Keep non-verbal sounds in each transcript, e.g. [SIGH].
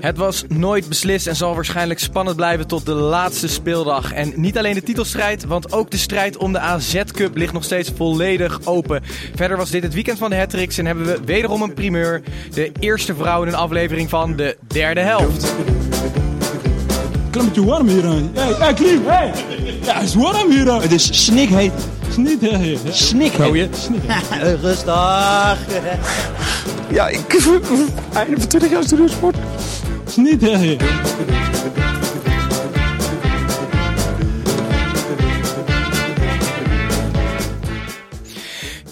Het was nooit beslist en zal waarschijnlijk spannend blijven tot de laatste speeldag. En niet alleen de titelstrijd, want ook de strijd om de AZ Cup ligt nog steeds volledig open. Verder was dit het weekend van de Hattricks en hebben we wederom een primeur. De eerste vrouw in een aflevering van de derde helft. Klimmetje warm hier aan. Hey, hey, Klim, hey! Ja, het is warm hier aan. Het is snikheet. Snikheet. Snikheet. Oh je? [LAUGHS] Rustig. Ja, ik... [LAUGHS] Einde van 20 jaar studiosport. Snikheet.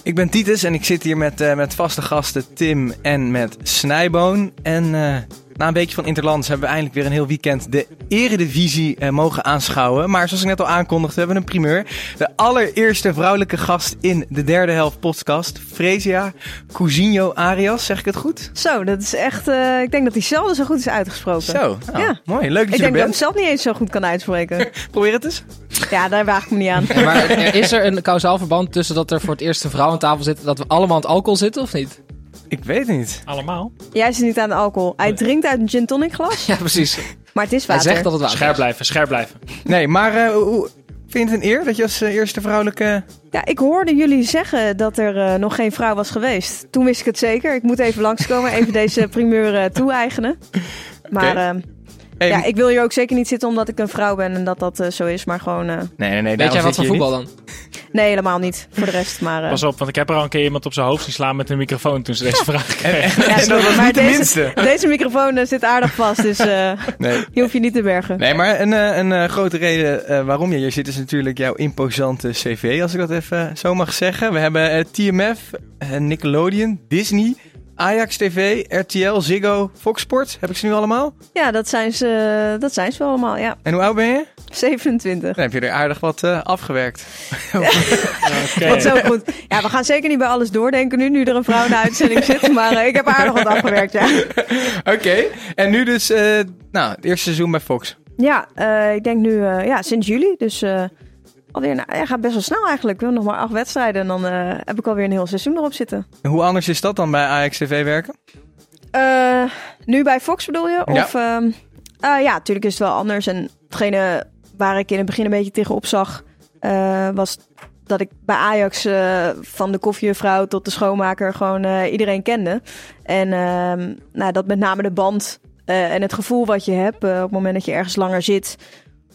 Ik ben Titus en ik zit hier met, eh, met vaste gasten Tim en met Snijboon. En eh, na een weekje van Interlands hebben we eindelijk weer een heel weekend de Eredivisie eh, mogen aanschouwen. Maar zoals ik net al aankondigde, hebben we een primeur. De allereerste vrouwelijke gast in de derde helft podcast, Fresia Cousinho Arias. Zeg ik het goed? Zo, dat is echt. ik denk dat hij zelden zo goed is uitgesproken. Zo, nou, Ja. mooi. Leuk dat Ik je er denk dat ik hem bent. zelf niet eens zo goed kan uitspreken. [LAUGHS] Probeer het eens. Ja, daar waag ik me niet aan. Ja, maar er- is er een kausaal verband tussen dat er voor het eerst een vrouw aan tafel zit... dat we allemaal aan het alcohol zitten, of niet? Ik weet het niet. Allemaal. Jij zit niet aan de alcohol. Hij drinkt uit een gin tonic glas, Ja, precies. maar het is Hij water. zegt dat het water Scherp is. blijven, scherp blijven. Nee, maar eh, hoe- hoe- vind je het een eer dat je als eh, eerste vrouwelijke... Ja, ik hoorde jullie zeggen dat er eh, nog geen vrouw was geweest. Toen wist ik het zeker. Ik moet even langskomen, even deze primeur eh, toe-eigenen. Maar Oké. ehm, Hey, ja, ik wil hier ook zeker niet zitten omdat ik een vrouw ben en dat dat eh, zo is. Maar gewoon, eh, Nee, nee, nee. Weet jij wat van voetbal niet. dan? [LAUGHS] nee, helemaal niet. Voor de rest, maar... eh, Pas op, want ik heb er al een keer iemand op zijn hoofd zien slaan met een microfoon toen ze deze [LAUGHS] vraag kreeg. ja, En dat was maar niet de deze, minste. Deze microfoon zit aardig vast, dus eh [LAUGHS] Nee. die hoef je niet te bergen. Nee, maar een, eh, een eh, grote reden eh, waarom je hier zit is natuurlijk jouw imposante cv, als ik dat even zo mag zeggen. We hebben TMF, Nickelodeon, Disney, Ajax TV, RTL, Ziggo, Fox Sports. Heb ik ze nu allemaal? Ja, dat zijn ze, dat zijn ze wel allemaal, ja. En hoe oud ben je? 27. Dan heb je er aardig wat eh, afgewerkt. [LAUGHS] Oké. Wat zo goed. Ja, we gaan zeker niet bij alles doordenken nu, nu er een vrouw in de uitzending zit. Maar eh, ik heb aardig wat afgewerkt, ja. [LAUGHS] Oké, en nu dus, eh, nou, het eerste seizoen bij Fox. Ja, eh, ik denk nu, eh, ja, sinds juli. Dus eh, alweer, nou, ja, gaat best wel snel eigenlijk. We hebben nog maar acht wedstrijden en dan eh, heb ik alweer een heel seizoen erop zitten. En Hoe anders is dat dan bij Ajax TV werken? Eh, nu bij Fox bedoel je? Of, ehm, eh, ja, natuurlijk is het wel anders. En hetgene waar ik in het begin een beetje tegenop zag, was dat ik bij Ajax van de koffiejuffrouw tot de schoonmaker gewoon iedereen kende. En ehm, nou, dat met name de band en het gevoel wat je hebt op het moment dat je ergens langer zit.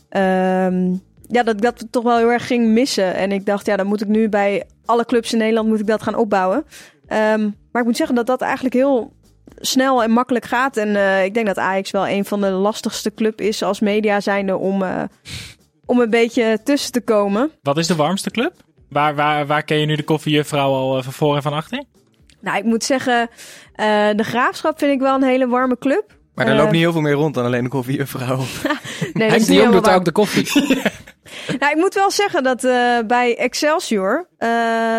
ehm, ja, dat ik dat toch wel heel erg ging missen. En ik dacht, ja, dan moet ik nu bij alle clubs in Nederland moet ik dat gaan opbouwen. Ehm, maar ik moet zeggen dat dat eigenlijk heel snel en makkelijk gaat. En eh, ik denk dat Ajax wel een van de lastigste club is als media zijnde om, eh, om een beetje tussen te komen. Wat is de warmste club? Waar, waar, waar ken je nu de koffiejuffrouw al eh, van voor en van achter? Nou, ik moet zeggen, de Graafschap vind ik wel een hele warme club. Maar er Eh, loopt niet heel veel meer rond dan alleen de koffiejuffrouw. [LAUGHS] Nee, dat Henk de niet Jong doet waar. ook de koffie. [LAUGHS] Nou, ik moet wel zeggen dat eh, bij Excelsior, eh,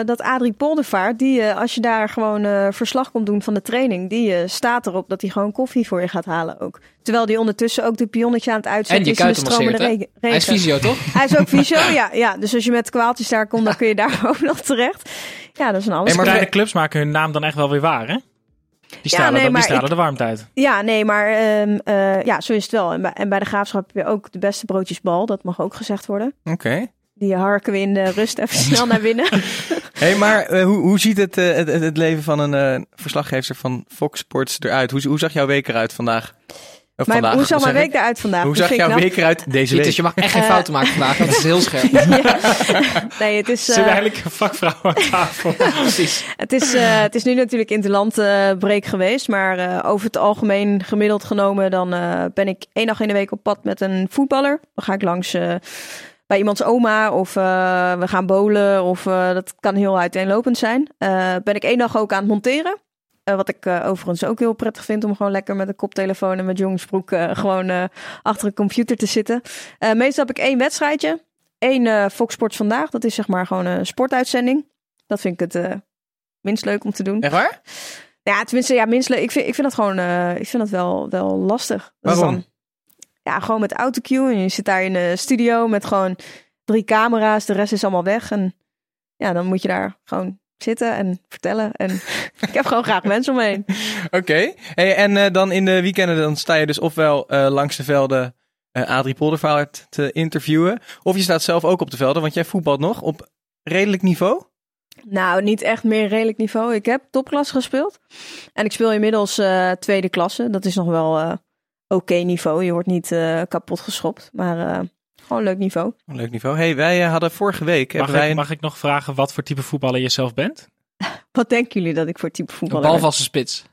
dat Adrie Poldervaart, die eh, als je daar gewoon eh, verslag komt doen van de training, die eh, staat erop dat hij gewoon koffie voor je gaat halen ook. Terwijl die ondertussen ook de pionnetje aan het En uitzetten is in de stromende regen. Hij is fysio, toch? [LAUGHS] Hij is ook fysio, ja, ja. Dus als je met kwaaltjes daar komt, dan kun je daar ook nog terecht. Ja, dat is een alles. Hey, maar Kleine clubs maken hun naam dan echt wel weer waar, hè? Die stralen, nee, die stralen ik- de warmte uit. Ja, nee, maar ehm, eh, ja, zo is het wel. En bij, en bij de Graafschap heb je ook de beste broodjesbal. Dat mag ook gezegd worden. Oké. Die harken we in de rust even [LAUGHS] snel naar binnen. hey, maar eh, hoe, hoe ziet het, eh, het, het, leven van een verslaggever van Fox Sports eruit? Hoe, hoe zag jouw week eruit vandaag? Of Maar vandaag, hoe zag mijn week eruit vandaag? Hoe zag jouw knap. week eruit deze week? je mag echt geen fouten maken vandaag, want het is heel [LAUGHS] scherp. Nee, het is, [LAUGHS] Zit eh, eigenlijk een vakvrouw aan tafel. [LAUGHS] Precies. het, is, eh, het is nu natuurlijk interland eh break geweest. Maar eh, over het algemeen gemiddeld genomen... dan eh, ben ik één dag in de week op pad met een voetballer. Dan ga ik langs bij iemands oma of eh, we gaan bowlen. Of eh, dat kan heel uiteenlopend zijn. Eh, ben ik één dag ook aan het monteren. Eh, wat ik eh, overigens ook heel prettig vind om gewoon lekker met een koptelefoon en met jongensbroek eh, [LAUGHS] gewoon achter een computer te zitten. Meestal heb ik één wedstrijdje. Één eh, Fox Sports vandaag. Dat is zeg maar gewoon een sportuitzending. Dat vind ik het minst leuk om te doen. Echt waar? Ja, tenminste, ja, minst leuk. Ik vind, ik vind dat gewoon, ik vind dat wel, wel lastig. Dat Waarom? dan- ja, gewoon met autocue. En je zit daar in de studio met gewoon drie camera's. De rest is allemaal weg. En ja, dan moet je daar gewoon zitten en vertellen. En [LAUGHS] ik heb gewoon graag mensen omheen. Oké. Hey, en eh, dan in de weekenden dan sta je dus ofwel eh, langs de velden eh Adrie Poldervaart te interviewen. Of je staat zelf ook op de velden, want jij voetbalt nog op redelijk niveau. Nou, niet echt meer redelijk niveau. Ik heb topklasse gespeeld. En ik speel inmiddels tweede klasse. Dat is nog wel oké niveau. Je wordt niet kapot geschopt. Maar gewoon leuk niveau. Een leuk niveau. Hey, wij eh, hadden vorige week... Mag hebben wij ik, een- mag ik nog vragen wat voor type voetballer je zelf bent? [LAUGHS] Wat denken jullie dat ik voor type Een voetballer ben? balvaste spits. [LAUGHS]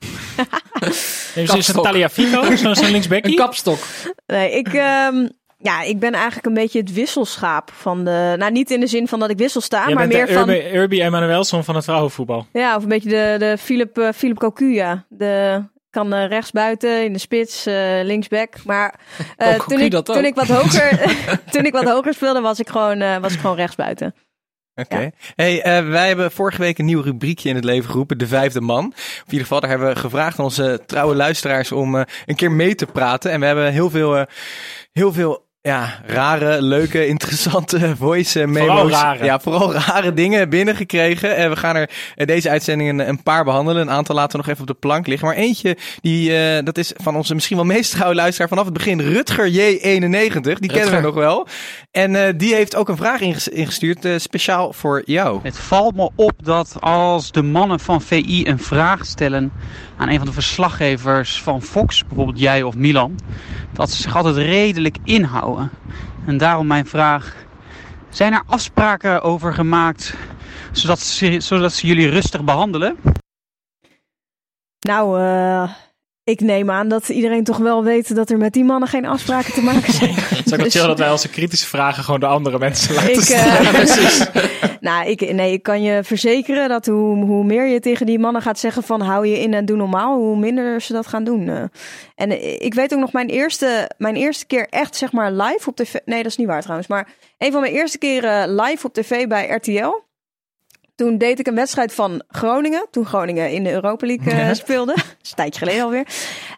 Is, is het Kapstok. Talia Fico, [LAUGHS] zo'n zo Een linksbackie? kapstok. Nee, ik, ehm, ja, ik ben eigenlijk een beetje het wisselschaap van de... Nou, niet in de zin van dat ik wissel sta, Jij maar bent meer de van... Urbi, Emanuelson van het vrouwenvoetbal. Ja, of een beetje de, de Philip, eh, Philip Cocu, ja. De kan eh, rechtsbuiten, in de spits, eh, linksback. Maar [LAUGHS] eh, toen, ik, toen, ik wat hoger, [LAUGHS] toen ik wat hoger speelde, was ik gewoon, was ik gewoon rechtsbuiten. Oké. Hey, wij hebben vorige week een nieuw rubriekje in het leven geroepen, De Vijfde Man. In ieder geval, daar hebben we gevraagd aan onze trouwe luisteraars om een keer mee te praten. En we hebben heel veel, heel veel ja, rare, leuke, [LAUGHS] interessante voice eh, memo's. Vooral rare. Ja, vooral [LAUGHS] rare dingen binnengekregen. En we gaan er eh, deze uitzending een, paar behandelen. Een aantal laten we nog even op de plank liggen. Maar eentje, die, eh, dat is van onze misschien wel meest trouwe luisteraar vanaf het begin. Rutger J91, die kennen we nog wel. En eh, die heeft ook een vraag inges- ingestuurd, eh, speciaal voor jou. Het valt me op dat als de mannen van VI een vraag stellen aan een van de verslaggevers van Fox, bijvoorbeeld jij of Milan, dat ze zich altijd redelijk inhouden. En daarom mijn vraag: zijn er afspraken over gemaakt zodat ze, zodat ze jullie rustig behandelen? Nou, eh, ik neem aan dat iedereen toch wel weet dat er met die mannen geen afspraken te maken zijn. [LAUGHS] Het is ook wel chill dat wij onze kritische vragen gewoon door andere mensen laten Ik, stellen. [LAUGHS] eh, nou, ik, nee, ik kan je verzekeren dat hoe, hoe meer je tegen die mannen gaat zeggen van hou je in en doe normaal, hoe minder ze dat gaan doen. eh. En eh, ik weet ook nog mijn eerste, mijn eerste keer echt zeg maar live op tv. Nee, dat is niet waar trouwens. Maar een van mijn eerste keren live op tv bij RTL. Toen deed ik een wedstrijd van Groningen. Toen Groningen in de Europa League eh, speelde. [LAUGHS] Dat is een tijdje geleden alweer.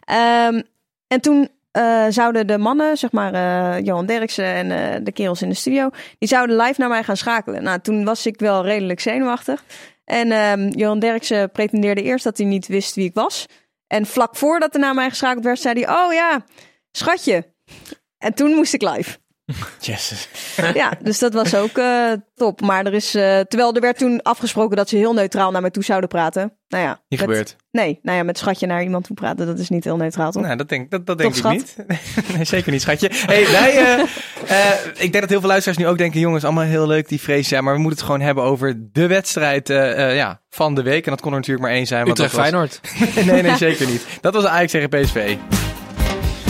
Ehm, en toen eh, zouden de mannen, zeg maar eh, Johan Derksen en de kerels in de studio, die zouden live naar mij gaan schakelen. Nou, toen was ik wel redelijk zenuwachtig. En ehm, Johan Derksen pretendeerde eerst dat hij niet wist wie ik was. En vlak voordat er naar mij geschakeld werd, zei hij: Oh ja, schatje. En toen moest ik live. [LAUGHS] Jezus. Ja, dus dat was ook eh, top. Maar er is, eh, terwijl er werd toen afgesproken dat ze heel neutraal naar mij toe zouden praten. Nou ja, Niet met- gebeurd. Nee, nou ja, met schatje naar iemand toe praten, dat is niet heel neutraal, toch? Nou, dat denk, dat, dat denk Toch, ik niet. [LAUGHS] nee, zeker niet, schatje. Hey, wij, eh, eh, ik denk dat heel veel luisteraars nu ook denken, jongens, allemaal heel leuk die vrees. Ja, maar we moeten het gewoon hebben over de wedstrijd eh, eh, ja, van de week. En dat kon er natuurlijk maar één zijn. Want Utrecht dat was... Feyenoord. [LAUGHS] nee, nee, zeker niet. Dat was Ajax tegen PSV.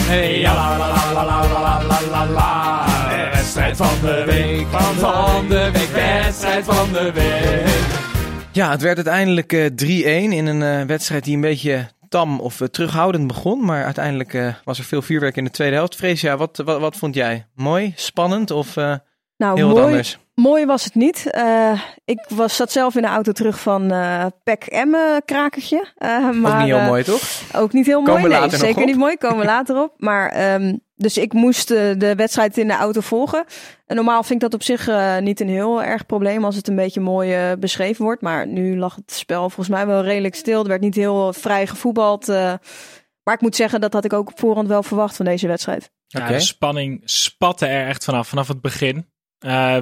Hey, la, la, la, la, la, la, la, la, la. Wedstrijd van de week, van, van de week, wedstrijd van de week. Ja, het werd uiteindelijk eh 3-1 in een eh, wedstrijd die een beetje tam of eh, terughoudend begon. Maar uiteindelijk eh, was er veel vuurwerk in de tweede helft. Freesia, wat, wat, wat vond jij? Mooi, spannend of eh, nou, heel mooi, anders? mooi was het niet. Eh, ik was, zat zelf in de auto terug van eh Pek Emmen krakertje. Eh, maar, ook niet heel mooi, toch? Ook niet heel mooi, nee. later nog Zeker op. niet mooi, komen we later op. [LAUGHS] Maar, ehm, dus ik moest de wedstrijd in de auto volgen. En normaal vind ik dat op zich eh, niet een heel erg probleem als het een beetje mooi beschreven wordt. Maar nu lag het spel volgens mij wel redelijk stil. Er werd niet heel vrij gevoetbald. eh. maar ik moet zeggen, dat had ik ook op voorhand wel verwacht van deze wedstrijd. Ja, Oké. de spanning spatte er echt vanaf, vanaf het begin. Eh,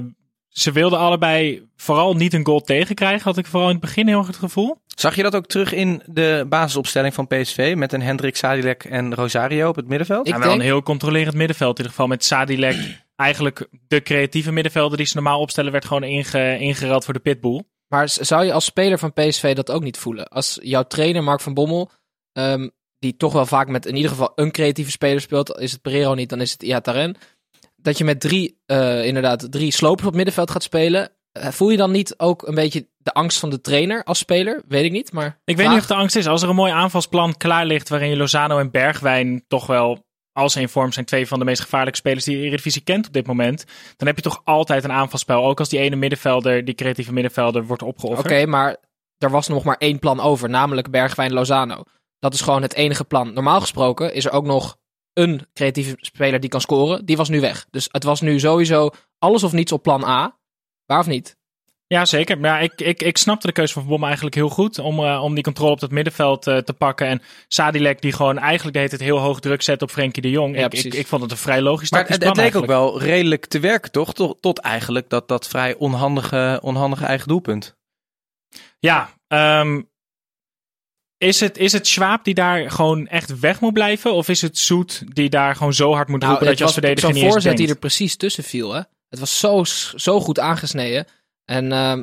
ze wilden allebei vooral niet een goal tegenkrijgen, had ik vooral in het begin heel erg het gevoel. Zag je dat ook terug in de basisopstelling van PSV met een Hendrik Sadilek en Rosario op het middenveld? Ik Ja, wel denk- een heel controlerend middenveld in ieder geval met Sadilek. [CLEARS THROAT] Eigenlijk de creatieve middenvelder die ze normaal opstellen werd gewoon inge, ingereld voor de pitbull. Maar zou je als speler van PSV dat ook niet voelen? Als jouw trainer Mark van Bommel, ehm, die toch wel vaak met in ieder geval een creatieve speler speelt, is het Pereiro niet, dan is het Iataren. Dat je met drie, eh, inderdaad, drie slopers op middenveld gaat spelen. eh, voel je dan niet ook een beetje de angst van de trainer als speler? Weet ik niet, maar... Ik weet niet of de angst is. Als er een mooi aanvalsplan klaar ligt waarin je Lozano en Bergwijn toch wel, als ze in vorm zijn, twee van de meest gevaarlijke spelers die de Eredivisie kent op dit moment, dan heb je toch altijd een aanvalspel. Ook als die ene middenvelder, die creatieve middenvelder, wordt opgeofferd. Oké, maar er was nog maar één plan over, namelijk Bergwijn-Lozano. Dat is gewoon het enige plan. Normaal gesproken is er ook nog een creatieve speler die kan scoren. Die was nu weg. Dus het was nu sowieso alles of niets op plan A. Waar of niet? Ja, zeker. Maar ja, ik, ik, ik snapte de keuze van Van Bommel eigenlijk heel goed. Om, eh, om die controle op het middenveld eh, te pakken. En Sadilek die gewoon eigenlijk deed het heel hoog druk zet op Frenkie de Jong. Ja, ik, ik, ik vond het een vrij logisch Maar het, het leek ook wel redelijk te werken, toch? Tot, tot eigenlijk dat, dat vrij onhandige, onhandige eigen doelpunt. Ja, ehm, is, het, is het Schwab die daar gewoon echt weg moet blijven? Of is het Zoet die daar gewoon zo hard moet roepen dat je als verdediger zo'n niet eens voorzet die er precies tussen viel. Hè? Het was zo, zo goed aangesneden. En ehm,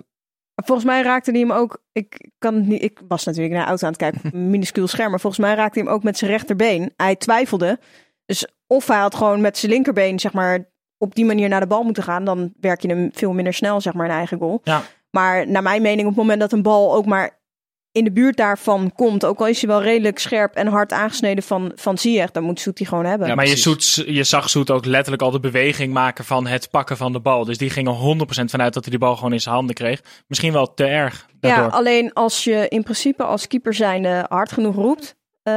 Volgens mij raakte hij hem ook. Ik, kan het niet, ik was natuurlijk naar de auto aan het kijken minuscuul scherm. Maar volgens mij raakte hij hem ook met zijn rechterbeen. Hij twijfelde. Dus of hij had gewoon met zijn linkerbeen, zeg maar, op die manier naar de bal moeten gaan. Dan werk je hem veel minder snel, zeg maar, een eigen goal. Ja. Maar naar mijn mening, op het moment dat een bal ook maar in de buurt daarvan komt. Ook al is hij wel redelijk scherp en hard aangesneden van, van Ziyech. Dan moet Zoet die gewoon hebben. Ja, maar je. Zoet, je zag Zoet ook letterlijk al de beweging maken van het pakken van de bal. Dus die ging er 100% vanuit dat hij die bal gewoon in zijn handen kreeg. Misschien wel te erg Ja, daardoor. alleen als je in principe als keeper zijnde hard genoeg roept, eh,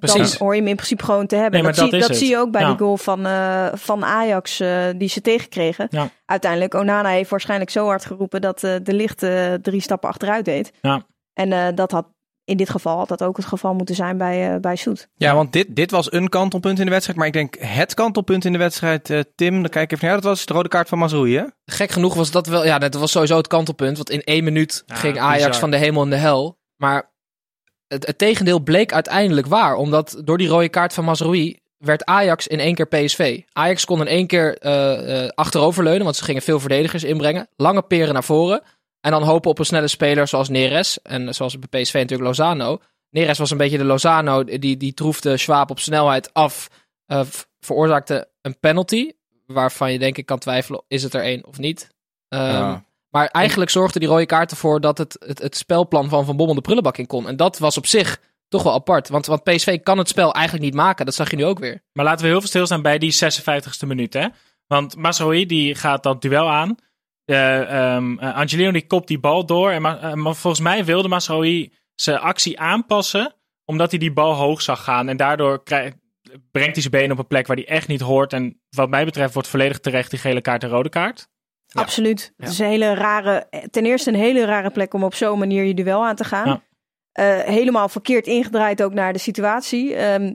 dan hoor je hem in principe gewoon te hebben. Nee, maar dat dat zie, dat je ook bij Ja. die goal van, eh, van Ajax eh, die ze tegenkregen. Ja. Uiteindelijk, Onana heeft waarschijnlijk zo hard geroepen dat eh, de licht eh, drie stappen achteruit deed. Ja. En eh, dat had in dit geval had dat ook het geval moeten zijn bij, eh bij Soet. Ja, want dit, dit was een kantelpunt in de wedstrijd. Maar ik denk het kantelpunt in de wedstrijd, eh, Tim, dan kijk ik even naar jou. Dat was de rode kaart van Mazroei, hè? gek genoeg was dat wel. Ja, dat was sowieso het kantelpunt. Want in één minuut Ja, ging Ajax bizar. van de hemel in de hel. Maar het, het tegendeel bleek uiteindelijk waar. Omdat door die rode kaart van Mazraoui werd Ajax in één keer PSV. Ajax kon in één keer eh, eh, achteroverleunen. Want ze gingen veel verdedigers inbrengen. Lange peren naar voren. En dan hopen op een snelle speler zoals Neres. En zoals bij PSV natuurlijk Lozano. Neres was een beetje de Lozano. Die, die troefde Schwab op snelheid af. eh, veroorzaakte een penalty. Waarvan je denk ik kan twijfelen, is het er één of niet? Ehm, Ja. Maar eigenlijk zorgde die rode kaart ervoor dat het, het, het spelplan van Van Bommel de prullenbak in kon. En dat was op zich toch wel apart. Want, want PSV kan het spel eigenlijk niet maken. Dat zag je nu ook weer. Maar laten we heel veel stilstaan bij die 56e minuut. Hè? Want Masroi die gaat dat duel aan. Eh, Angelino die kopt die bal door. En eh, maar volgens mij wilde Masroi zijn actie aanpassen. Omdat hij die bal hoog zag gaan. En daardoor krijg- brengt hij zijn been op een plek waar hij echt niet hoort. En wat mij betreft wordt volledig terecht die gele kaart en rode kaart. Ja. Absoluut. Het is een hele rare, ten eerste een hele rare plek om op zo'n manier je duel aan te gaan. Ja. Eh, helemaal verkeerd ingedraaid ook naar de situatie. Ehm,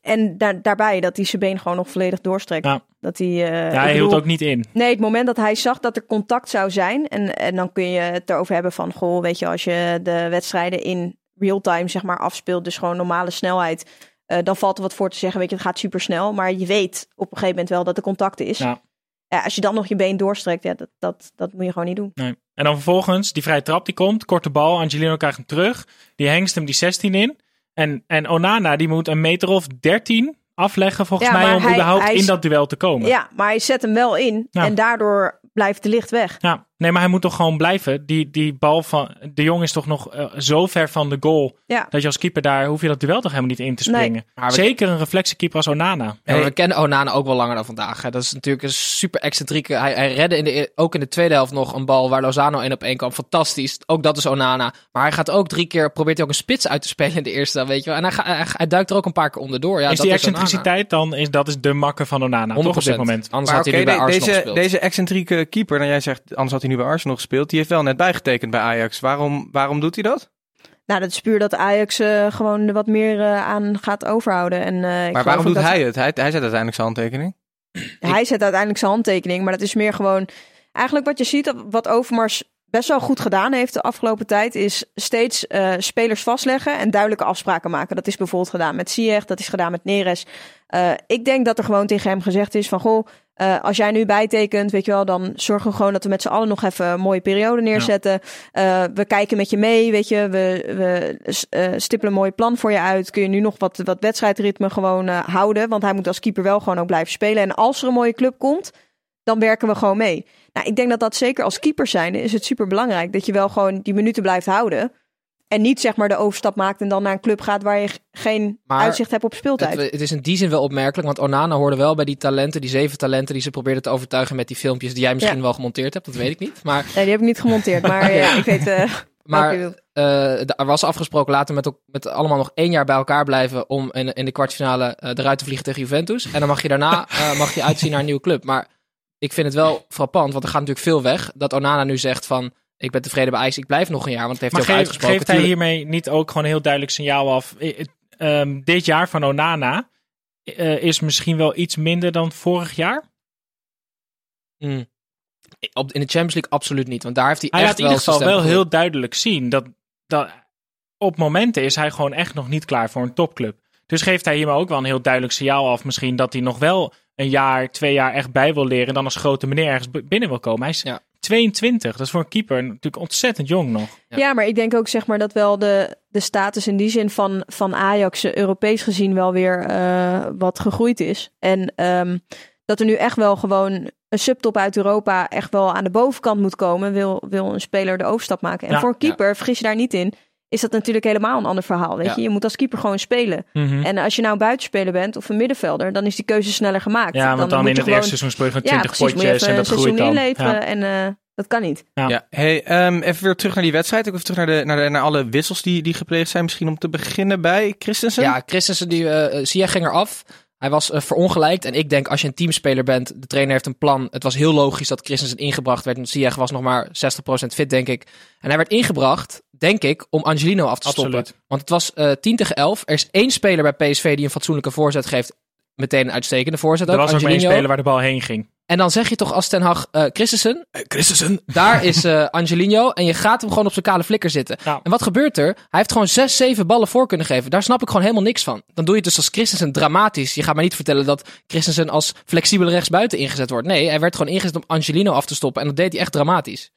en daar, daarbij dat hij zijn been gewoon nog volledig doorstrekt. Ja. Dat hij, eh, ja, hij hield ook niet in. Nee, het moment dat hij zag dat er contact zou zijn. En, en dan kun je het erover hebben van, goh, weet je, als je de wedstrijden in real time zeg maar afspeelt, dus gewoon normale snelheid, eh, dan valt er wat voor te zeggen. Weet je, het gaat super snel, maar je weet op een gegeven moment wel dat er contact is. Ja. Ja, als je dan nog je been doorstrekt, ja, dat, dat, dat moet je gewoon niet doen. Nee. En dan vervolgens, die vrije trap die komt, korte bal, Angelino krijgt hem terug. Die hengst hem die 16 in. En, en Onana die moet een meter of 13 afleggen volgens Ja, mij om hij- überhaupt hij in dat duel te komen. Ja, maar hij zet hem wel in Ja. en daardoor blijft de licht weg. Ja, nee, maar hij moet toch gewoon blijven. Die, die bal van De Jong is toch nog eh, zo ver van de goal. Ja. Dat je als keeper daar hoef je dat duel toch helemaal niet in te springen. Zeker een reflectiekeeper als Onana. Ja, we kennen Onana ook wel langer dan vandaag. Hè. Dat is natuurlijk een super excentrieke. Hij, hij redde in de, e- ook in de tweede helft nog een bal waar Lozano 1 op 1 kwam. Fantastisch. Ook dat is Onana. Maar hij gaat ook drie keer, probeert hij ook een spits uit te spelen in de eerste helft, weet je wel. En hij, ga- hij, hij duikt er ook een paar keer onderdoor. Ja, is dat die Onana. excentriciteit dan, is, dat is de makker van Onana, 100%. toch op dit moment. Anders Maar had hij nu bij de- Arsenal deze, gespeeld. deze excentrieke keeper, dan jij zegt, anders had hij nu bij Arsenal gespeeld. Die heeft wel net bijgetekend bij Ajax. Waarom, waarom doet hij dat? Nou, dat is puur dat Ajax eh, gewoon er wat meer eh, aan gaat overhouden. En, eh, ik maar waarom doet dat- hij het? Hij, hij zet uiteindelijk zijn handtekening. [CLEARS THROAT] Hij zet uiteindelijk zijn handtekening, maar dat is meer gewoon... Eigenlijk wat je ziet, wat Overmars best wel goed gedaan heeft de afgelopen tijd... is steeds spelers vastleggen en duidelijke afspraken maken. Dat is bijvoorbeeld gedaan met Ziyech, dat is gedaan met Neres. Ik denk dat er gewoon tegen hem gezegd is van... goh, eh, als jij nu bijtekent, weet je wel, dan zorgen we gewoon dat we met z'n allen nog even een mooie periode neerzetten. Eh, we kijken met je mee, weet je. We, we eh, stippelen een mooi plan voor je uit. Kun je nu nog wat, wat wedstrijdritme gewoon houden. Want hij moet als keeper wel gewoon ook blijven spelen. En als er een mooie club komt, dan werken we gewoon mee. Nou, ik denk dat dat zeker als keeper zijn is het super belangrijk dat je wel gewoon die minuten blijft houden. En niet zeg maar de overstap maakt en dan naar een club gaat waar je geen Maar uitzicht hebt op speeltijd. Het, het is in die zin wel opmerkelijk, want Onana hoorde wel bij die talenten, die zeven talenten die ze probeerden te overtuigen met die filmpjes die jij misschien Ja. wel gemonteerd hebt, dat weet ik niet. Maar, Nee, die heb ik niet gemonteerd, maar [LAUGHS] ja, ik weet eh [LAUGHS] maar eh, er was afgesproken laten met, met allemaal nog één jaar bij elkaar blijven om in, in de kwartfinale eh, eruit te vliegen tegen Juventus. En dan mag je daarna [LAUGHS] eh, mag je uitzien naar een nieuwe club. Maar ik vind het wel frappant, want er gaat natuurlijk veel weg, dat Onana nu zegt van, ik ben tevreden bij Ajax, ik blijf nog een jaar, want het heeft Maar hij ook geef- uitgesproken. geeft hij hiermee niet ook gewoon een heel duidelijk signaal af? Ehm, dit jaar van Onana eh, is misschien wel iets minder dan vorig jaar. Mm. Op, in de Champions League absoluut niet, want daar heeft hij, Hij echt laat in ieder wel geval wel heel duidelijk zien dat, dat op momenten is hij gewoon echt nog niet klaar voor een topclub. Dus geeft hij hiermee ook wel een heel duidelijk signaal af misschien dat hij nog wel een jaar, twee jaar echt bij wil leren en dan als grote meneer ergens binnen wil komen. Hij is Ja. 22, dat is voor een keeper natuurlijk ontzettend jong nog. Ja. Ja. maar ik denk ook zeg maar dat wel de, de status in die zin van, van Ajax eh, Europees gezien wel weer eh, wat gegroeid is. En ehm, dat er nu echt wel gewoon een subtop uit Europa echt wel aan de bovenkant moet komen, wil, wil een speler de overstap maken. En Ja, voor een keeper, vergis je daar niet in, is dat natuurlijk helemaal een ander verhaal. Weet Ja. je? je moet als keeper gewoon spelen. Mhm. En als je nou een buitenspeler bent of een middenvelder, dan is die keuze sneller gemaakt. Ja, want dan, moet in je het gewoon- eerste seizoen speel je gewoon ja, 20 precies, moet je potjes even en dat een groeit dan. inleveren Ja. en eh, dat kan niet. Ja. Ja, hey, ehm, even weer terug naar die wedstrijd. Ook even terug naar, de, naar, de, naar alle wissels die, die gepleegd zijn. Misschien om te beginnen bij Christensen. Ja, Christensen, die, eh Sia ging eraf. Hij was eh, verongelijkt. En ik denk, als je een teamspeler bent, de trainer heeft een plan. Het was heel logisch dat Christensen ingebracht werd. Want Ziyech was nog maar 60% fit, denk ik. En hij werd ingebracht, denk ik, om Angelino af te stoppen. Want het was eh 10 tegen 11. Er is één speler bij PSV die een fatsoenlijke voorzet geeft. Meteen een uitstekende voorzet Er ook, was ook maar één Angelino. speler waar de bal heen ging. En dan zeg je toch als Ten Hag, eh Christensen, Christensen. [LAUGHS] daar is eh Angelino. En je gaat hem gewoon op zijn kale flikker zitten. Ja. En wat gebeurt er? Hij heeft gewoon zes, zeven ballen voor kunnen geven. Daar snap ik gewoon helemaal niks van. Dan doe je het dus als Christensen dramatisch. Je gaat mij niet vertellen dat Christensen als flexibele rechtsbuiten ingezet wordt. Nee, hij werd gewoon ingezet om Angelino af te stoppen. En dat deed hij echt dramatisch.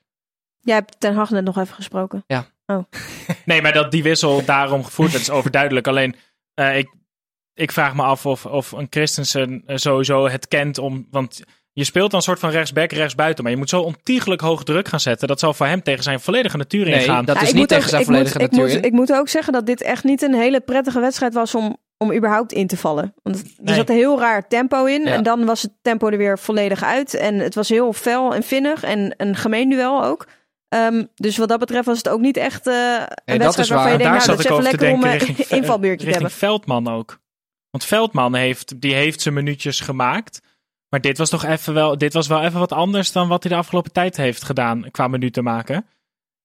Jij hebt Ten Hag net nog even gesproken. [LAUGHS] Nee, maar dat die wissel daarom gevoerd werd is overduidelijk. Alleen, eh, ik, ik vraag me af of, of een Christensen eh, sowieso het kent om... Want je speelt dan een soort van rechtsback, rechtsbuiten. Maar je moet zo ontiegelijk hoog druk gaan zetten. Dat zal voor hem tegen zijn volledige natuur Nee, ingaan. dat Ja, is ik niet moet tegen ook- zijn volledige moet, ik natuur moet, ik moet ook zeggen dat dit echt niet een hele prettige wedstrijd was om, om überhaupt in te vallen. Want er Nee. zat een heel raar tempo in. Ja. En dan was het tempo er weer volledig uit. En het was heel fel en vinnig. En een gemeen duel ook. Ehm, dus wat dat betreft was het ook niet echt eh, een dat wedstrijd is waarvan waar. je denkt, Daar nou, zat dat is ik even over te lekker om denken [LAUGHS] een richting, invalbeurtje te hebben. Veldman ook. Want Veldman heeft, die heeft zijn minuutjes gemaakt. Maar dit was toch even wel, dit was wel even wat anders dan wat hij de afgelopen tijd heeft gedaan qua minuten maken.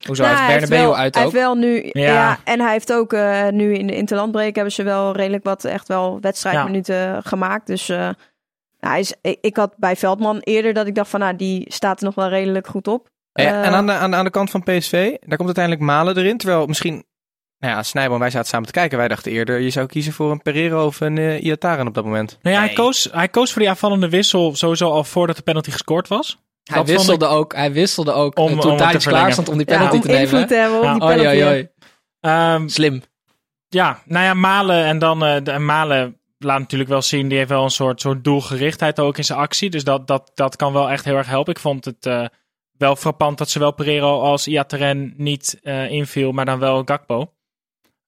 Hoezo? Nou, hij hij heeft heeft Bernabeu wel, uit hij ook. heeft wel nu, Ja. ja. en hij heeft ook eh, nu in de interlandbreek hebben ze wel redelijk wat echt wel wedstrijdminuten gemaakt. Dus eh, nou, hij is, ik, ik had bij Veldman eerder dat ik dacht van, nou, die staat er nog wel redelijk goed op. Eh, Eh, en aan de, aan, de, aan de kant van PSV, daar komt uiteindelijk Malen erin. Terwijl misschien, nou ja, Snijboom, wij zaten samen te kijken. Wij dachten eerder, je zou kiezen voor een Pereiro of een uh, Iataren op dat moment. Nou ja, hij, koos, hij koos voor die aanvallende wissel sowieso al voordat de penalty gescoord was. Hij Dat wisselde, ook, hij wisselde ook Om- eh, om toen Tadic klaar verlengen. stond om die ja, penalty om te nemen. invloed te hebben op Ja. die penalty. oei, oei. Ehm, Slim. ja, nou ja, Malen en dan eh, de, en Malen laat natuurlijk wel zien, die heeft wel een soort, soort doelgerichtheid ook in zijn actie. Dus dat, dat, dat kan wel echt heel erg helpen. Ik vond het eh, wel frappant dat zowel Pereiro als Iataren niet eh, inviel, maar dan wel Gakpo.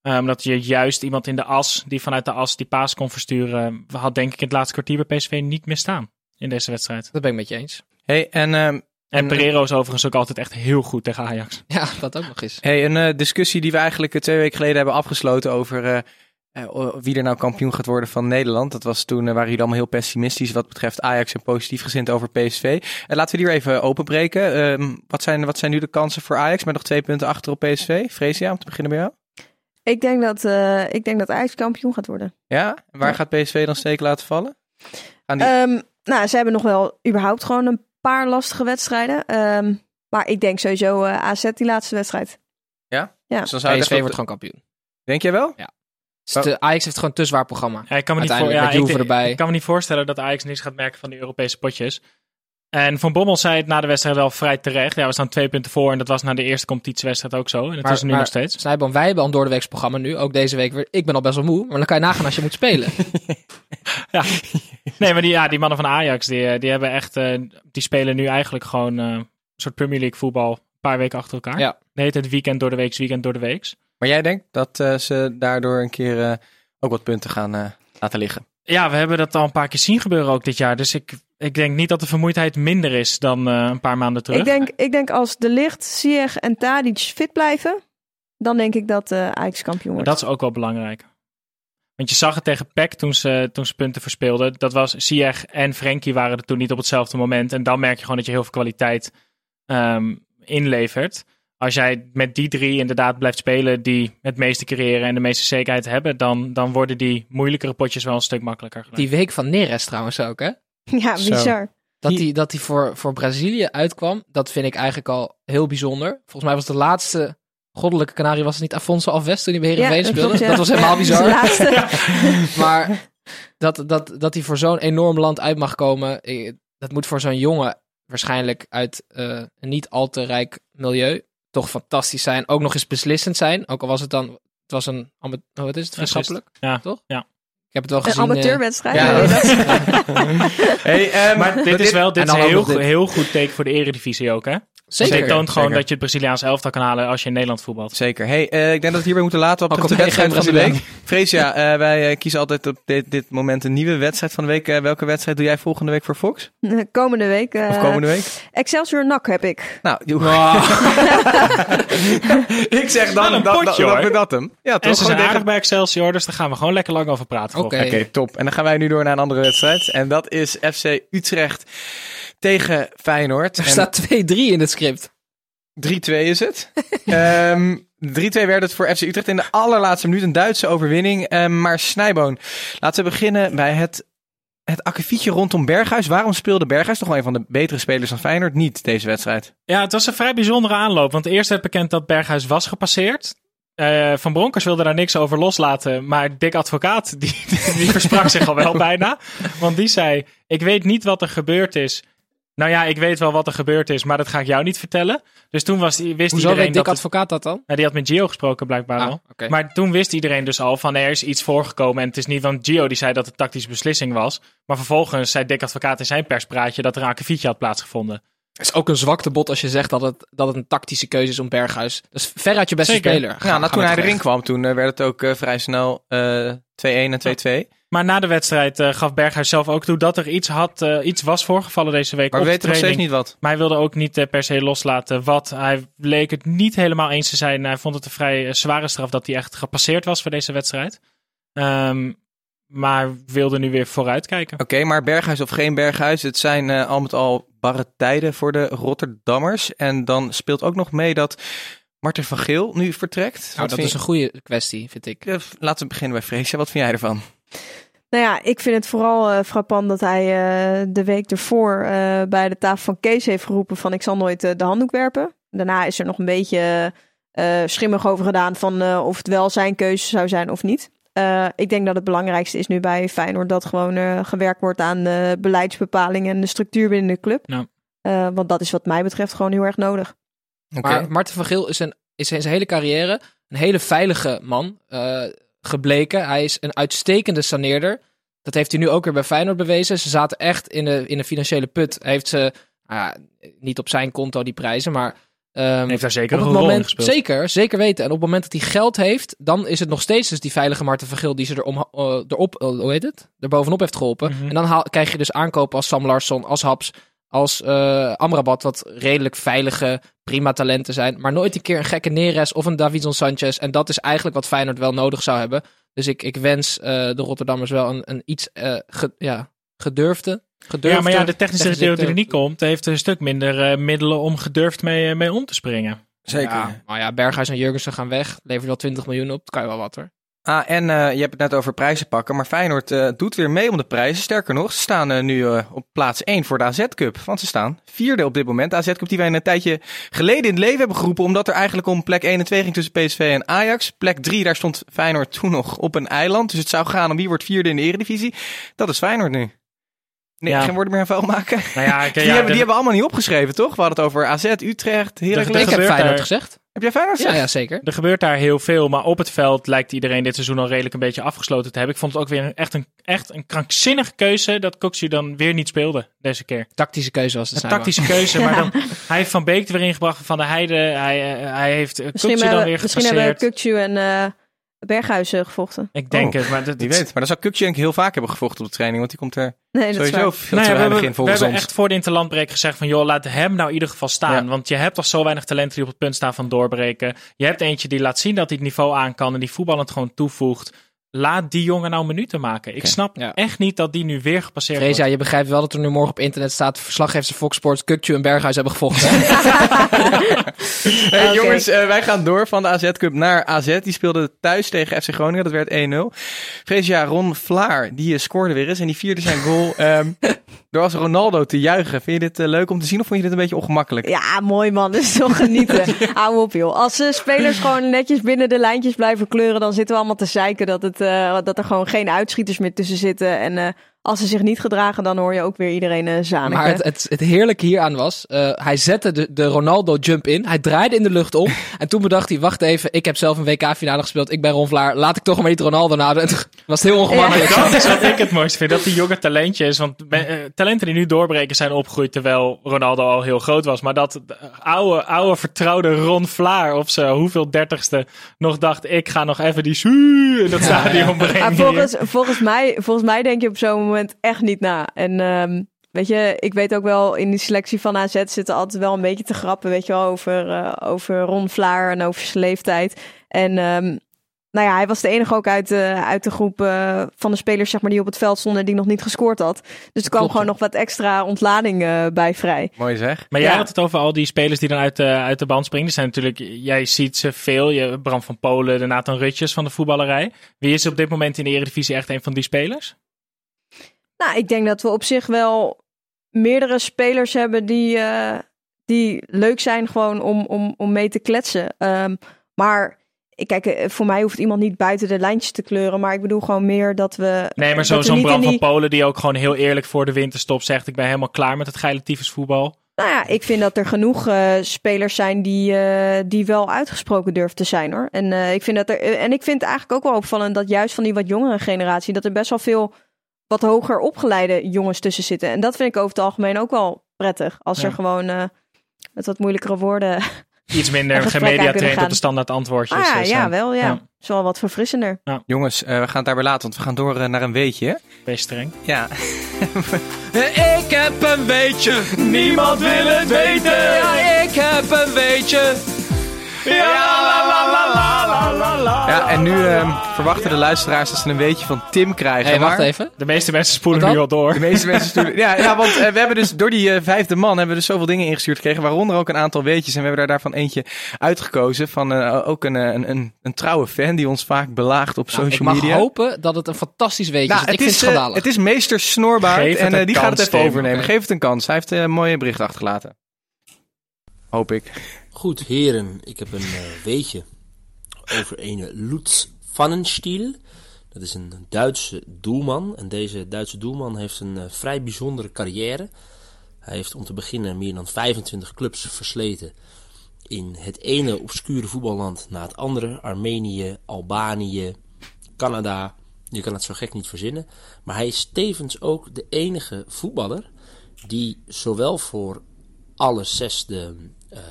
Ehm, dat je juist iemand in de as, die vanuit de as die paas kon versturen, had denk ik in het laatste kwartier bij PSV niet meer staan in deze wedstrijd. Dat ben ik met je eens. Hey, en, ehm, En En- Pereiro is overigens ook altijd echt heel goed tegen Ajax. Ja, dat ook nog eens. hey, een eh, discussie die we eigenlijk eh, twee weken geleden hebben afgesloten over eh, eh, wie er nou kampioen gaat worden van Nederland. Dat was toen, eh, waren jullie allemaal heel pessimistisch wat betreft Ajax en positief gezind over PSV. En laten we die weer even openbreken. Ehm, wat, zijn, wat zijn nu de kansen voor Ajax met nog twee punten achter op PSV? Freesia, om te beginnen bij jou. Ik denk dat, eh ik denk dat Ajax kampioen gaat worden. Ja, en waar Ja. gaat PSV dan steken laten vallen? Aan die... Ehm, nou, ze hebben nog wel überhaupt gewoon een paar lastige wedstrijden. Ehm, maar ik denk sowieso eh, AZ die laatste wedstrijd. ja? ja. Dus dan zou PSV wordt gewoon kampioen. de- Denk jij wel? Dus de Ajax heeft gewoon een te zwaar programma. Ja, ik kan me niet, voor, ja, ik, Juve erbij. ik kan me niet voorstellen dat Ajax niks gaat merken van die Europese potjes. En Van Bommel zei het na de wedstrijd wel vrij terecht. Ja, we staan twee punten voor en dat was na de eerste competitiewedstrijd ook zo. En dat Maar- is nu maar- nog steeds. Snijboom, wij hebben al een doordeweeks programma nu. Ook deze week weer. Ik ben al best wel moe. Maar dan kan je nagaan als je moet spelen. [LAUGHS] Ja. Nee, maar die, ja, die mannen van Ajax, die, eh, die hebben echt, eh, die spelen nu eigenlijk gewoon eh, een soort Premier League voetbal. Een paar weken achter elkaar. Ja. Nee, het weekend door de week, weekend door de week. Maar jij denkt dat eh, ze daardoor een keer eh, ook wat punten gaan eh, laten liggen? Ja, we hebben dat al een paar keer zien gebeuren ook dit jaar. Dus ik, ik denk niet dat de vermoeidheid minder is dan eh, een paar maanden terug. Ik denk, ik denk als De Licht, Ziyech en Tadic fit blijven, dan denk ik dat eh Ajax kampioen Maar wordt. dat is ook wel belangrijk. Want je zag het tegen PEC toen ze, toen ze punten verspeelden. Dat was Ziyech en Frenkie waren er toen niet op hetzelfde moment. En dan merk je gewoon dat je heel veel kwaliteit ehm, inlevert. Als jij met die drie inderdaad blijft spelen die het meeste creëren en de meeste zekerheid hebben, dan, dan worden die moeilijkere potjes wel een stuk makkelijker. gelijk. Die week van Neres trouwens ook, hè? [LAUGHS] Ja, bizar. Dat Die- hij dat die voor, voor Brazilië uitkwam, dat vind ik eigenlijk al heel bijzonder. Volgens mij was de laatste goddelijke kanarie, was het niet Afonso Alves toen hij bij Heerenveen dat speelde? ja. Dat was helemaal [LAUGHS] Ja, bizar. [LAUGHS] Maar dat, dat, dat hij voor zo'n enorm land uit mag komen, eh, dat moet voor zo'n jongen waarschijnlijk uit eh, een niet al te rijk milieu toch fantastisch zijn. Ook nog eens beslissend zijn. Ook al was het dan, het was een, oh, wat is het, vriendschappelijk? Ja. Toch? Ja. Ik heb het wel Een gezien. eh, amateurwedstrijd. ja? [LAUGHS] [LAUGHS] Hey, ehm, Maar dit is wel dit is een heel, dit. heel goed teken voor de eredivisie ook, hè? Want Zeker. dit toont gewoon zeker. dat je het Braziliaans elftal kan halen als je in Nederland voetbalt. Zeker. Hey, eh, ik denk dat we het hierbij moeten laten op [LAUGHS] de wedstrijd van de week. Freesia, eh, wij eh, kiezen altijd op dit, dit moment een nieuwe wedstrijd van de week. Welke wedstrijd doe jij volgende week voor Fox? [LAUGHS] Komende week. Of komende week? Excelsior NAC heb ik. Nou, [LAUGHS] ik zeg dan een dat, potje, dat, hoor. dat, dat hem. Ja, toch? En ze zijn aardig bij Excelsior, dus daar gaan we gewoon lekker lang over praten. Oké, top. En dan gaan wij nu door naar een andere wedstrijd. En dat is FC Utrecht tegen Feyenoord. Er En staat 2-3 in het script. 3-2 is het. [LAUGHS] Ehm 3-2 werd het voor FC Utrecht in de allerlaatste minuut. Een Duitse overwinning. Ehm, maar Snijboon, laten we beginnen bij het, het akkefietje rondom Berghuis. Waarom speelde Berghuis, toch wel een van de betere spelers van Feyenoord, niet deze wedstrijd? Ja, het was een vrij bijzondere aanloop. Want eerst werd bekend dat Berghuis was gepasseerd. Eh, van Bronckhorst wilde daar niks over loslaten. Maar Dick Advocaat, die, [LAUGHS] die versprak zich al wel bijna. Want die zei, ik weet niet wat er gebeurd is. Nou ja, ik weet wel wat er gebeurd is, maar dat ga ik jou niet vertellen. Dus toen was, wist Hoezo iedereen weet dat... Advocaat dat dan? Ja, die had met Gio gesproken blijkbaar Ah, al. Maar toen wist iedereen dus al van er is iets voorgekomen. En het is niet, want Gio die zei dat het tactische beslissing was. Maar vervolgens zei Dick Advocaat in zijn perspraatje dat er een akkefietje had plaatsgevonden. Het is ook een zwaktebod als je zegt dat het, dat het een tactische keuze is om Berghuis. Dat is veruit je beste Zeker. speler. Ja, nou, toen hij erin kwam, toen eh, werd het ook eh, vrij snel eh 2-1 en 2-2. Maar na de wedstrijd eh, gaf Berghuis zelf ook toe dat er iets, had, eh, iets was voorgevallen deze week Maar op we weten nog steeds niet wat. Maar hij wilde ook niet eh, per se loslaten wat. Hij leek het niet helemaal eens te zijn. Hij vond het een vrij zware straf dat hij echt gepasseerd was voor deze wedstrijd. Ehm, maar wilde nu weer vooruitkijken. Oké, maar Berghuis of geen Berghuis, het zijn al met al barre tijden voor de Rotterdammers. En dan speelt ook nog mee dat Martin van Geel nu vertrekt. Nou, dat is een goede kwestie, vind ik. Laten we beginnen bij Freesia. Wat vind jij ervan? Nou ja, ik vind het vooral eh, frappant dat hij eh, de week ervoor eh, bij de tafel van Kees heeft geroepen van ik zal nooit de handdoek werpen. Daarna is er nog een beetje eh, schimmig over gedaan van eh, of het wel zijn keuze zou zijn of niet. Eh, ik denk dat het belangrijkste is nu bij Feyenoord dat gewoon eh, gewerkt wordt aan de beleidsbepalingen en de structuur binnen de club. Eh, want dat is wat mij betreft gewoon heel erg nodig. Oké. Maar Martin van Geel is, een, is in zijn hele carrière een hele veilige man eh, gebleken. Hij is een uitstekende saneerder. Dat heeft hij nu ook weer bij Feyenoord bewezen. Ze zaten echt in de, in de financiële put. Hij heeft ze, nou niet op zijn konto die prijzen, maar... ehm, Heeft daar zeker op een moment, gespeeld. zeker, zeker weten. En op het moment dat hij geld heeft, dan is het nog steeds dus die veilige Marten van Geel die ze er om, eh, erop, eh, hoe heet het? Er bovenop heeft geholpen. Mhm. En dan haal, krijg je dus aankopen als Sam Larsson, als Haps, als eh, Amrabat, wat redelijk veilige, prima talenten zijn. Maar nooit een keer een gekke Neres of een Davidson Sanchez. En dat is eigenlijk wat Feyenoord wel nodig zou hebben. Dus ik, ik wens eh, de Rotterdammers wel een, een iets eh, ge- ja, gedurfde. gedurfde Ja, maar ja, de technische directeur die er niet komt, heeft een stuk minder eh, middelen om gedurfd mee, mee om te springen. Zeker. Ja, maar ja, Berghuis en Jurgensen gaan weg. Levert wel 20 miljoen op. Dat kan je wel wat hoor. Ah, en eh, je hebt het net over prijzen pakken, maar Feyenoord eh, doet weer mee om de prijzen. Sterker nog, ze staan eh, nu op plaats 1 voor de AZ Cup. Want ze staan vierde op dit moment. De AZ Cup die wij een tijdje geleden in het leven hebben geroepen, omdat er eigenlijk om plek 1 en 2 ging tussen PSV en Ajax. Plek 3, daar stond Feyenoord toen nog op een eiland. Dus het zou gaan om wie wordt vierde in de eredivisie. Dat is Feyenoord nu. Nee, Ja. geen woorden meer aan vuil maken. Nou ja, ik- [LAUGHS] Die, ja, hebben, de- die hebben we allemaal niet opgeschreven, toch? We hadden het over AZ, Utrecht, Heracles. de- Ik heb Feyenoord daar- gezegd. Heb jij Feyenoord Ja, gezegd? ja, zeker. Er gebeurt daar heel veel, maar op het veld lijkt iedereen dit seizoen al redelijk een beetje afgesloten te hebben. Ik vond het ook weer een, echt, een, echt een krankzinnige keuze dat Coxie dan weer niet speelde deze keer. Tactische keuze was het. Een tactische keuze, maar dan, [LAUGHS] hij heeft Van Beek er weer ingebracht, Van de Heide, hij, eh, hij heeft Misschien, Coxie dan hebben, weer misschien hebben gepasseerd. Kukcu en eh Berghuizen gevochten. Ik denk Oh, het, maar dat, dat- weet. Maar dan zou Kukcienk heel vaak hebben gevochten op de training, want die komt er Nee, dat is sowieso waar. veel te we weinig hebben, in we volgens hebben ons. echt voor de interlandbreek gezegd van joh, laat hem nou in ieder geval staan. Ja. Want je hebt toch zo weinig talenten die op het punt staan van doorbreken. Je hebt eentje die laat zien dat hij het niveau aan kan en die voetballend gewoon toevoegt. Laat die jongen nou minuten maken. Ik snap Ja. echt niet dat die nu weer gepasseerd ja, wordt. je begrijpt wel dat er nu morgen op internet staat... verslaggevers van Fox Sports, Kukcu en Berghuis hebben gevochten. hè? [LAUGHS] Hey. Jongens, eh, wij gaan door van de AZ Cup naar AZ. Die speelde thuis tegen FC Groningen. Dat werd 1-0. Vrees, ja, Ron Vlaar, die eh, scoorde weer eens. En die vierde zijn goal [LAUGHS] ehm, door als Ronaldo te juichen. Vind je dit eh, leuk om te zien of vond je dit een beetje ongemakkelijk? Ja, mooi man. Dat is toch genieten. [LAUGHS] Hou op joh. Als de spelers gewoon netjes binnen de lijntjes blijven kleuren, dan zitten we allemaal te zeiken dat, het, eh, dat er gewoon geen uitschieters meer tussen zitten. En eh, als ze zich niet gedragen, dan hoor je ook weer iedereen eh zaniken. maar het, het, het heerlijke hieraan was... eh, hij zette de, de Ronaldo-jump in. Hij draaide in de lucht om. [LAUGHS] en toen bedacht hij, wacht even, ik heb zelf een WK-finale gespeeld. Ik ben Ron Vlaar. Laat ik toch maar niet Ronaldo nadoen. En toen [LAUGHS] was het heel ongemakkelijk. Dat is wat [LAUGHS] ik het mooiste vind. Dat die jonge talentje is. Want eh, talenten die nu doorbreken zijn opgegroeid terwijl Ronaldo al heel groot was. Maar dat de oude, oude vertrouwde Ron Vlaar op zijn hoeveel dertigste nog dacht. Ik ga nog even die in dat stadion brengen. Volgens, volgens, mij, volgens mij denk je op zo'n moment echt niet na. En ehm, weet je, ik weet ook wel, in die selectie van AZ zitten altijd wel een beetje te grappen, weet je wel, over, eh, over Ron Vlaar en over zijn leeftijd. En ehm, nou ja, hij was de enige ook uit de, uit de groep eh, van de spelers zeg maar, die op het veld stonden die nog niet gescoord had. Dus er kwam Klopt, gewoon nog wat extra ontlading eh, bij vrij. Mooi zeg. Maar jij Ja. had het over al die spelers die dan uit de, uit de band springen. Er zijn natuurlijk, jij ziet ze veel. Je, Bram van Polen, de Nathan Rutjes van de voetballerij. Wie is op dit moment in de Eredivisie echt een van die spelers? Nou, ik denk dat we op zich wel meerdere spelers hebben die, eh, die leuk zijn gewoon om, om, om mee te kletsen. Ehm, maar ik kijk, eh, voor mij hoeft iemand niet buiten de lijntjes te kleuren. Maar ik bedoel gewoon meer dat we. Nee, maar zo- zo'n Bram in die- van Polen die ook gewoon heel eerlijk voor de winterstop zegt. Ik ben helemaal klaar met het geile tyfusvoetbal. Nou ja, ik vind dat er genoeg eh, spelers zijn die, die wel uitgesproken durven te zijn hoor. En, ik vind dat er, en ik vind het eigenlijk ook wel opvallend dat juist van die wat jongere generatie, dat er best wel veel wat hoger opgeleide jongens tussen zitten. En dat vind ik over het algemeen ook wel prettig. Als Ja. er gewoon eh, met wat moeilijkere woorden. [LAUGHS] Iets minder Een gesprek aan gemedia kunnen traint op de standaard antwoordjes. ah ja, eh, ja, zijn. wel ja. Ja. Is wel wat verfrissender. Jongens, eh, we gaan het daarbij laten, want we gaan door naar een weetje. Wees streng. Ja. [LAUGHS] Ik heb een weetje. Niemand wil het weten. Ja, ik heb een weetje. Ja, en nu ehm, verwachten de luisteraars dat ze een weetje van Tim krijgen. Hey, wacht maar even. De meeste mensen spoelen Wat nu al door. De meeste mensen sturen... Ja, ja want eh, we hebben dus door die eh, vijfde man hebben we dus zoveel dingen ingestuurd gekregen. Waaronder ook een aantal weetjes. En we hebben daar daarvan eentje uitgekozen. Van eh, ook een, eh, een, een, een trouwe fan die ons vaak belaagt op Nou, ik social mag media. hopen dat het een fantastisch weetje Nou, is. want het, ik is, vind het eh, schandalig. het is meester Snorbaard Geef het en eh, een die gaat het kans, even Tim. overnemen. Oké. Geef het een kans. Hij heeft eh, een mooie bericht achtergelaten. Hoop ik. Goed, heren, ik heb een eh, weetje over een Lutz Pfannenstiel. Dat is een Duitse doelman. En deze Duitse doelman heeft een eh, vrij bijzondere carrière. Hij heeft om te beginnen meer dan 25 clubs versleten. In het ene obscure voetballand na het andere. Armenië, Albanië, Canada. Je kan het zo gek niet verzinnen. Maar hij is tevens ook de enige voetballer die zowel voor alle zes de eh,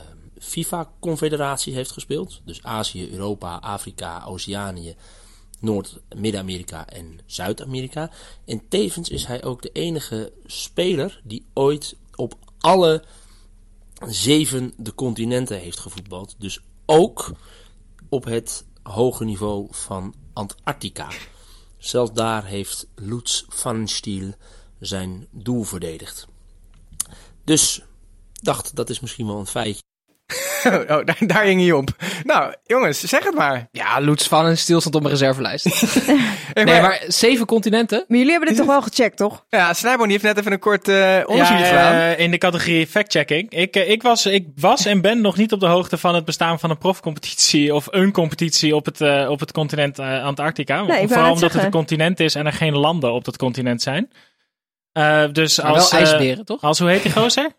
FIFA-confederatie heeft gespeeld. Dus Azië, Europa, Afrika, Oceanië, Noord- Midden-Amerika en Zuid-Amerika. En tevens is hij ook de enige speler die ooit op alle zeven de continenten heeft gevoetbald. Dus ook op het hoge niveau van Antarctica. Zelfs daar heeft Lutz van Stiel zijn doel verdedigd. Dus dacht, dat is misschien wel een feitje. [LAUGHS] oh, daar, daar hing hij op. Nou, jongens, zeg het maar. Ja, Lutz van en Stiel stond op mijn reservelijst. Hey, [LAUGHS] nee, maar zeven continenten? Maar jullie hebben dit toch wel gecheckt, toch? Ja, Snijboon die heeft net even een kort eh onderzoek Ja, gedaan. eh, in de categorie fact-checking. Ik, eh, ik, was, ik was en ben nog niet op de hoogte van het bestaan van een profcompetitie of een competitie op het, op het continent eh, Antarctica. Nee, Vooral omdat het een continent is en er geen landen op dat continent zijn. Eh, dus Maar als, wel ijsberen, toch? als, hoe heet die gozer?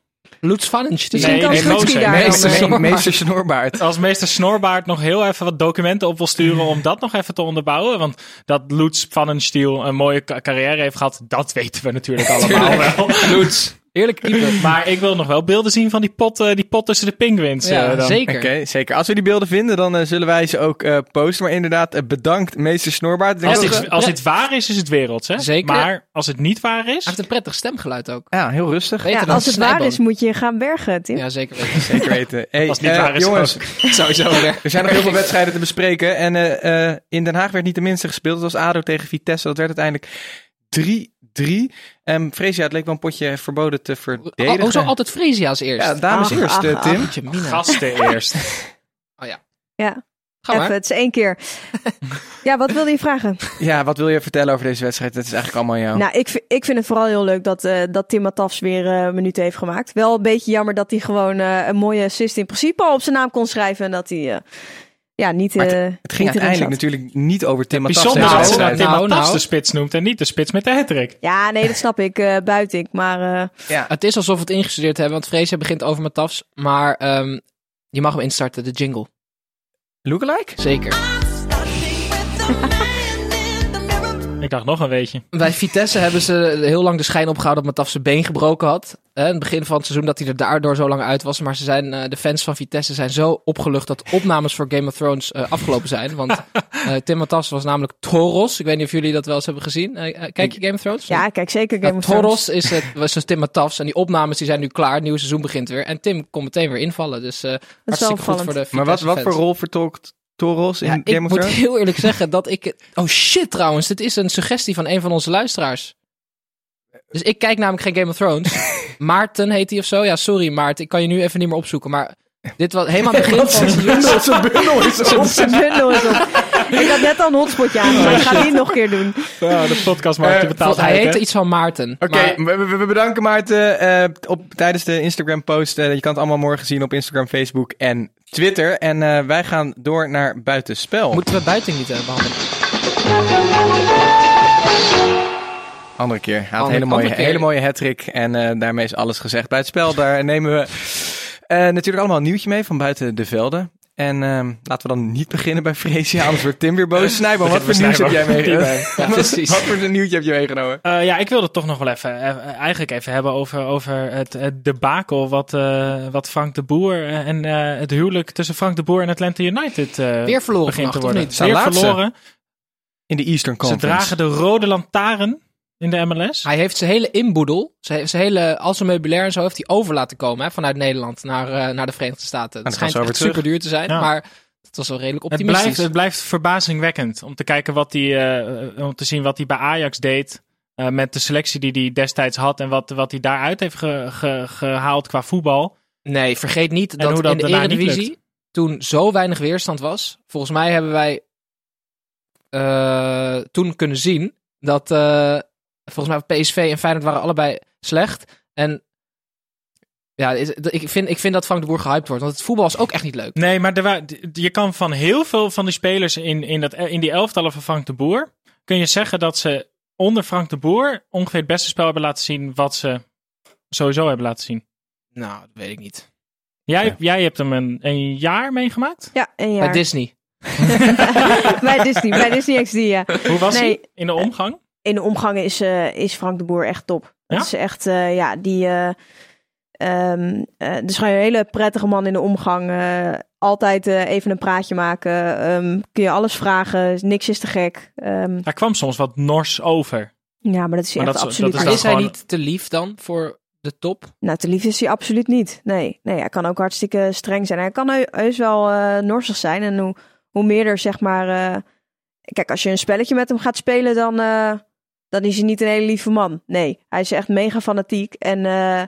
Lutz Pfannenstiel. Misschien kan nee, daar dan Meester, mee. Snor- meester Snorbaard. Als meester Snorbaard nog heel even wat documenten op wil sturen om dat nog even te onderbouwen. Want dat Lutz Pfannenstiel een mooie ca- carrière heeft gehad, dat weten we natuurlijk [LAUGHS] allemaal wel. Lutz. Eerlijk. [LAUGHS] Maar ik wil nog wel beelden zien van die pot, eh, die pot tussen de penguins. Ja, eh, dan. zeker. Oké, zeker. Als we die beelden vinden, dan eh, zullen wij ze ook eh, posten. Maar inderdaad, bedankt meester Snorbaard. Als, dit, we- als dit waar is, is het werelds. Hè? Zeker. Maar als het niet waar Hij is, heeft een prettig stemgeluid ook. Ja, heel rustig. Ja, als het waar is, moet je gaan bergen, Tim. Ja, zeker [LAUGHS] weten. Zeker weten. Hey, Als het niet waar is, jongens, Sowieso [LAUGHS] weer. er zijn nog heel veel wedstrijden te bespreken. En eh, eh, in Den Haag werd niet de minste gespeeld. Dat was ADO tegen Vitesse. Dat werd uiteindelijk 3-3. En Freesia, het leek wel een potje verboden te verdedigen. Oh, zo altijd als eerst. Ja, dames Ach, eerst, ach, eh, ach. Tim. Mina. gasten [LAUGHS] eerst. Ja, Ga even, het is één keer. [LAUGHS] ja, wat wilde je vragen? Ja, wat wil je vertellen over deze wedstrijd? Het is eigenlijk allemaal jou. Nou, ik, vind- ik vind het vooral heel leuk dat, eh, dat Tim Matafs weer eh minuten heeft gemaakt. Wel een beetje jammer dat hij gewoon eh, een mooie assist in principe al op zijn naam kon schrijven. En dat hij eh, ja, niet, Maar eh het ging niet erin uiteindelijk natuurlijk niet over Tim Matas. Bijzonder dat ze Nou, Matas nou. de spits noemt en niet de spits met de hattrick. Ja, nee, dat snap ik. eh buiten ik. Maar eh, Ja. Het is alsof we het ingestudeerd hebben, want Freesia begint over Matafs. Maar ehm, je mag hem instarten, de jingle. Lookalike? Zeker. [LAUGHS] [LAUGHS] Ik dacht nog een weetje. Bij Vitesse hebben ze heel lang de schijn opgehouden dat Mataf zijn been gebroken had. In het begin van het seizoen dat hij er daardoor zo lang uit was. Maar ze zijn, eh, de fans van Vitesse zijn zo opgelucht dat opnames voor Game of Thrones eh, afgelopen zijn. Want [LAUGHS] eh, Tim Matas was namelijk Toros. Ik weet niet of jullie dat wel eens hebben gezien. Kijk je Game of Thrones? ja, kijk zeker Game Ja, of Thrones. Toros is het, was dus Tim Matafs. En die opnames die zijn nu klaar. Het nieuwe seizoen begint weer. En Tim kon meteen weer invallen. Dus eh hartstikke goed voor de Maar wat, wat voor rol vertolkt Toros in Ja, ik Game of moet Thrones? heel eerlijk zeggen dat ik... Oh shit trouwens, dit is een suggestie van een van onze luisteraars. Dus ik kijk namelijk geen Game of Thrones. [LAUGHS] Maarten heet hij of zo. Ja, sorry Maarten, ik kan je nu even niet meer opzoeken. Maar dit was helemaal begin [LAUGHS] van. Zijn [LAUGHS] bundel is op. Zijn bundel is op. Ik had net al een hotspotje aan, maar ik ga die nog een keer doen. Ja, de podcastmarkt Eh, betaalt Hij hè? iets van Maarten. Oké, maar- we, bedanken Maarten eh, op, tijdens de Instagram post. Eh, je kan het allemaal morgen zien op Instagram, Facebook en Twitter. En eh, wij gaan door naar buitenspel. Moeten we buiten niet eh, behandelen? Andere keer. Hij had een Andere- hele mooie, hele mooie hat-trick. En eh, daarmee is alles gezegd. Bij het spel, daar nemen we eh, natuurlijk allemaal een nieuwtje mee van buiten de velden. En ehm, laten we dan niet beginnen bij Freesia, anders wordt Tim weer boos. [LAUGHS] Snijboom, wat voor nieuws heb jij meegenomen? [LAUGHS] Ja, precies. Wat voor nieuwtje heb je meegenomen? Eh, ja, ik wilde het toch nog wel even, eh, eigenlijk even hebben over, over het, het debakel wat, eh, wat Frank de Boer en eh, het huwelijk tussen Frank de Boer en Atlanta United eh, Weer verloren begint te worden. Weer verloren. In de Eastern Ze Conference. dragen de rode lantaarn in de MLS. Hij heeft zijn hele inboedel, zijn, zijn hele, al zijn meubilair en zo, heeft hij over laten komen hè, vanuit Nederland naar, eh, naar de Verenigde Staten. dan Het schijnt echt terug. super duur te zijn, Ja. maar het was wel redelijk Het optimistisch. blijft, het blijft verbazingwekkend om te kijken wat hij, eh, om te zien wat hij bij Ajax deed. eh, met de selectie die hij destijds had en wat, wat hij daaruit heeft ge- ge- gehaald qua voetbal. Nee, vergeet niet dat, in de Eredivisie toen zo weinig weerstand was. Volgens mij hebben wij eh, toen kunnen zien dat eh, volgens mij PSV en Feyenoord waren allebei slecht. En ja, is- ik vind, ik vind dat Frank de Boer gehyped wordt, want het voetbal was ook echt niet leuk. Nee, maar er je kan van heel veel van die spelers in, in, dat, in die elftallen van Frank de Boer, kun je zeggen dat ze onder Frank de Boer ongeveer het beste spel hebben laten zien wat ze sowieso hebben laten zien. Nou, dat weet ik niet. Jij, Ja. jij hebt hem een, een jaar meegemaakt? Ja, een Bij jaar. Disney. [LAUGHS] bij Disney, bij Disney XD, ja. Hoe was Nee. hij in de omgang? In de omgang is, eh, is Frank de Boer echt top. Ja? Dat is echt, eh, ja, die. eh ehm eh, dus gewoon een hele prettige man in de omgang. eh, altijd eh, even een praatje maken. ehm, kun je alles vragen. Niks is te gek. Ehm, Hij kwam soms wat nors over. ja, maar dat is hij Maar echt dat is- absoluut dat Maar is niet. is hij gewoon- niet te lief dan voor de top? Nou, te lief is hij absoluut niet. Nee, nee hij kan ook hartstikke streng zijn. Hij kan heu- heus wel eh norsig zijn. En hoe, hoe meer er, zeg maar... eh, kijk, als je een spelletje met hem gaat spelen, dan, eh, dan is hij niet een hele lieve man. Nee, hij is echt mega fanatiek. En eh,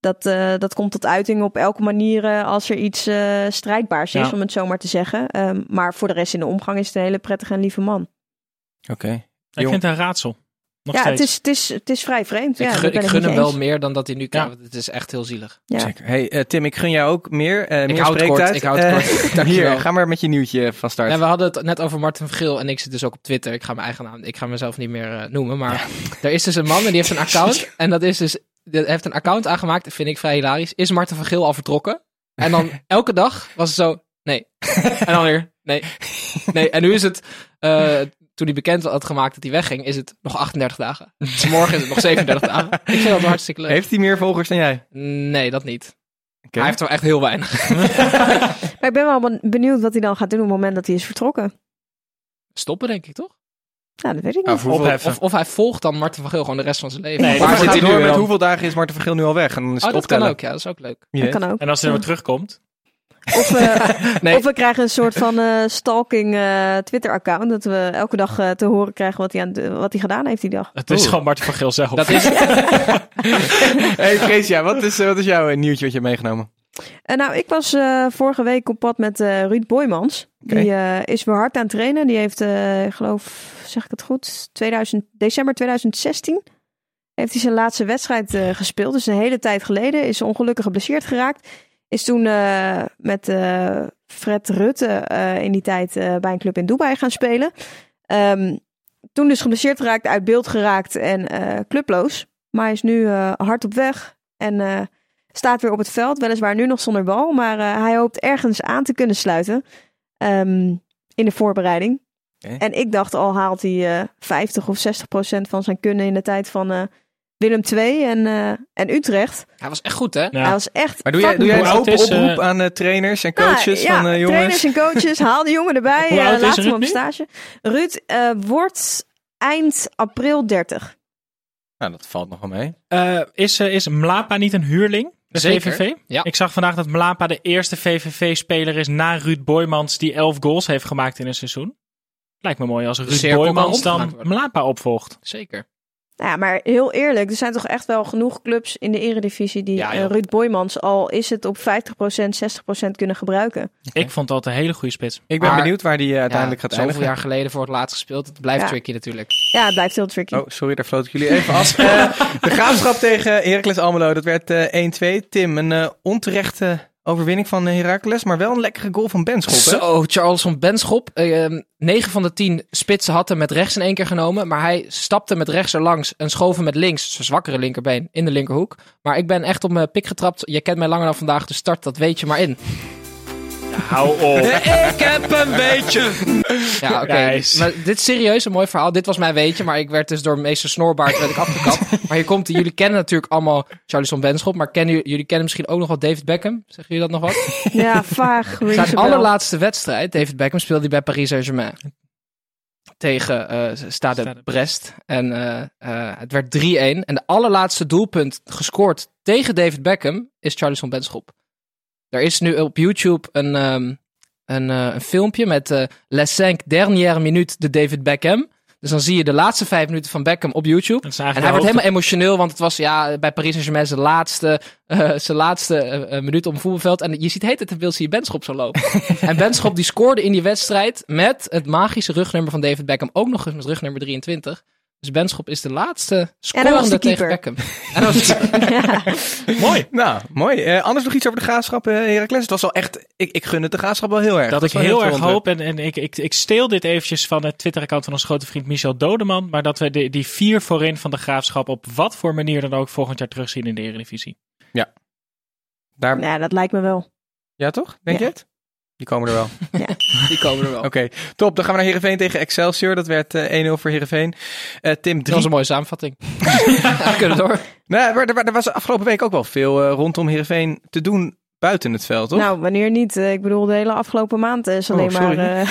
dat, eh, dat komt tot uiting op elke manier eh, als er iets eh, strijdbaars is, Ja. om het zo maar te zeggen. Ehm, maar voor de rest in de omgang is het een hele prettige en lieve man. Oké. Ik Jong- vind het een raadsel. Nog ja, steeds. het is, het, is, het is vrij vreemd. ik ja, gun, ik gun hem wel meer dan dat hij nu Ja. kan. want Het is echt heel zielig. Ja. Zeker. Hey, eh, Tim, ik gun jou ook meer. eh meer hou het spreektijd. kort, ik hou het Eh, [LAUGHS] kort. Hier, ga maar met je nieuwtje van start. Ja, we hadden het net over Martin Vergeel en ik zit dus ook op Twitter. Ik ga mijn eigen naam, ik ga mezelf niet meer eh, noemen, maar [LAUGHS] er is dus een man en die heeft een account [LAUGHS] en dat is dus, die heeft een account aangemaakt, dat vind ik vrij hilarisch. Is Martin Vergeel al vertrokken? En dan elke dag was het zo, nee. En dan weer, nee. Nee, en nu is het, eh, toen hij bekend had gemaakt dat hij wegging, is het nog 38 dagen. Dus morgen is het nog 37 dagen. Ik vind dat hartstikke leuk. Heeft hij meer volgers dan jij? Nee, dat niet. Oké. Hij heeft er echt heel weinig. [LAUGHS] Maar ik ben wel ben- benieuwd wat hij dan gaat doen op het moment dat hij is vertrokken. Stoppen, denk ik, toch? Nou, dat weet ik Nou, niet. Of, of hij volgt dan Martin Vergeel gewoon de rest van zijn leven. Nee, Waar Maar dat zit hij hij door nu met hoeveel dagen is Marten Vergeel nu al weg? En dan is het Oh, dat kan optellen. ook, ja, dat is ook leuk. Dat weet. kan ook. En als hij dan weer terugkomt. Of we, [LAUGHS] Nee. of we krijgen een soort van eh, stalking eh, Twitter-account. Dat we elke dag eh, te horen krijgen wat hij, aan, wat hij gedaan heeft die dag. Het is Oeh. gewoon Martin van Geel zelf. Dat is, [LAUGHS] Hey Freesia, wat is, eh, wat is jouw eh, nieuwtje wat je hebt meegenomen? En nou, ik was eh, vorige week op pad met eh, Ruud Boymans. Die eh, is weer hard aan het trainen. Die heeft, eh, ik geloof, zeg ik het goed, 2000, december 2016 heeft hij zijn laatste wedstrijd eh, gespeeld. Dus een hele tijd geleden. Is ongelukkig geblesseerd geraakt. Is toen eh, met eh, Fred Rutte eh, in die tijd bij een club in Dubai gaan spelen. Ehm, toen dus geblesseerd geraakt, uit beeld geraakt en clubloos. Maar hij is nu hard op weg en staat weer op het veld. Weliswaar nu nog zonder bal, maar hij hoopt ergens aan te kunnen sluiten ehm, in de voorbereiding. En ik dacht al haalt hij eh 50 of 60 procent van zijn kunnen in de tijd van Willem II en, eh, en Utrecht. hij was echt goed, hè? Ja. Hij was echt. Maar doe jij, doe jij een open is, eh, oproep aan eh, trainers en nou, coaches ja, van eh, jongens? trainers en coaches, haal de jongen erbij. Hoe eh, oud is laat hem Ruud op nu? stage. Ruud eh, wordt eind april 30. Nou, dat valt nog wel mee. Eh, is, is Mlapa niet een huurling? De Zeker, VVV? ja. Ik zag vandaag dat Mlapa de eerste VVV-speler is na Ruud Boymans die 11 goals heeft gemaakt in een seizoen. Lijkt me mooi als Ruud Boymans dan. Mlapa opvolgt. Zeker. Nou ja, maar heel eerlijk, er zijn toch echt wel genoeg clubs in de eredivisie die Ja, eh. Ruud Boymans al is het op 50%, 60% kunnen gebruiken. Ik vond dat een hele goede spits. Ik ben Maar- benieuwd waar die eh, uiteindelijk ja, gaat zoveel eindigen. jaar geleden voor het laatst gespeeld. Het blijft Ja. tricky natuurlijk. Ja, het blijft heel tricky. Oh, sorry, daar floot ik jullie even af. [LAUGHS] Eh, de graafschap tegen Heracles Almelo, dat werd eh 1-2. Tim, een eh, onterechte overwinning van eh, Heracles, maar wel een lekkere goal van Benschop. hè? Zo, Charles van Benschop. eh 9 van de 10 spitsen had hem met rechts in één keer genomen. Maar hij stapte met rechts er langs en schoof met links, zijn zwakkere linkerbeen, in de linkerhoek. Maar ik ben echt op mijn pik getrapt. Je kent mij langer dan vandaag, de start, dat weet je maar in. Hou op. [LAUGHS] ik heb een beetje. Ja, oké. Maar Dit is serieus een mooi verhaal. Dit was mijn weetje, maar ik werd dus door meester Snorbaard werd ik afgekapt. [LAUGHS] maar hier komt. Jullie kennen natuurlijk allemaal Charles van Benschop. Maar kennen, jullie- jullie kennen misschien ook nog wel David Beckham. Zeggen jullie dat nog wat? [LAUGHS] Ja, vaag. Zijn allerlaatste wedstrijd, David Beckham, speelde hij bij Paris Saint-Germain. Tegen eh Stade Stade Brest. En eh, eh, het werd 3-1. En de allerlaatste doelpunt gescoord tegen David Beckham is Charles van Benschop. Er is nu op YouTube een, ehm, een, eh, een filmpje met eh Les 5 dernières minutes de David Beckham. Dus dan zie je de laatste vijf minuten van Beckham op YouTube. En hij wordt helemaal emotioneel, want het was ja, bij Paris Saint-Germain zijn laatste, eh, zijn laatste minuut op het voetbalveld. En je ziet heet het, wil zie je Benschop zo lopen. [LAUGHS] en Benschop die scoorde in die wedstrijd met het magische rugnummer van David Beckham. Ook nog eens met rugnummer 23. Dus Benschop is de laatste scorende tegen. Beckham. [LAUGHS] En dat was de- [LAUGHS] Mooi. Nou, mooi. Eh, anders nog iets over de graafschap, eh Heracles. Het was al echt, ik, ik gun het de graafschap wel heel erg. Dat ik wel heel erg hoop, en, en ik, ik, ik steel dit eventjes van het Twitter-account van onze grote vriend Michel Dodeman, maar dat we de, die vier voorin van de graafschap op wat voor manier dan ook volgend jaar terugzien in de Eredivisie. Daar, Ja, dat lijkt me wel. ja, toch? Denk Ja. je het? Die komen er wel. [LAUGHS] die komen er wel. Oké, top. Dan gaan we naar Heerenveen tegen Excelsior. Dat werd eh 1-0 voor Heerenveen. Eh Tim, Dat was een mooie samenvatting. [LAUGHS] we kunnen door. Nou, er, er, er was afgelopen week ook wel veel eh, rondom Heerenveen te doen buiten het veld, toch? Nou, wanneer niet? Eh, ik bedoel, de hele afgelopen maand is alleen Oh, maar... eh, [LAUGHS]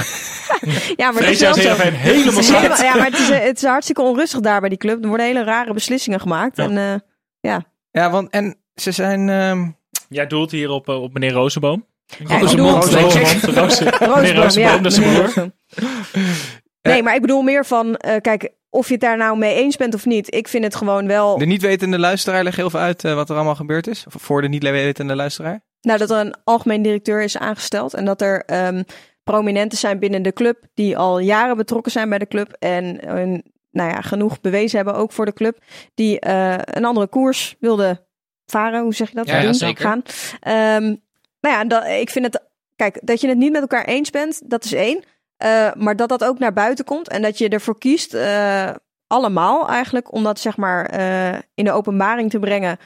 ja, maar het is zo. Heerenveen helemaal zat. Ja, maar het is, eh, het is hartstikke onrustig daar bij die club. Er worden hele rare beslissingen gemaakt. Ja. En eh, Ja, want en ze zijn... ehm, Jij doelt hier op, eh, op meneer Rozenboom. Ja, ik Rozenboom, bedoel- Rozenboom, Roze- ja, broer. Roosboom. [LAUGHS] Nee, maar ik bedoel meer van, eh, kijk, of je het daar nou mee eens bent of niet. Ik vind het gewoon wel, de niet wetende luisteraar leg heel veel uit eh, wat er allemaal gebeurd is. Voor de niet wetende luisteraar. nou, dat er een algemeen directeur is aangesteld. En dat er ehm, prominenten zijn binnen de club die al jaren betrokken zijn bij de club. En een nou ja, genoeg bewezen hebben, ook voor de club, die eh, een andere koers wilde varen. Hoe zeg je dat? Ja, ja, Doen, zeker. Gaan. Ehm, nou ja, dat, ik vind het, kijk, dat je het niet met elkaar eens bent, dat is één. Eh, maar dat dat ook naar buiten komt en dat je ervoor kiest, eh, allemaal eigenlijk, om dat zeg maar eh, in de openbaring te brengen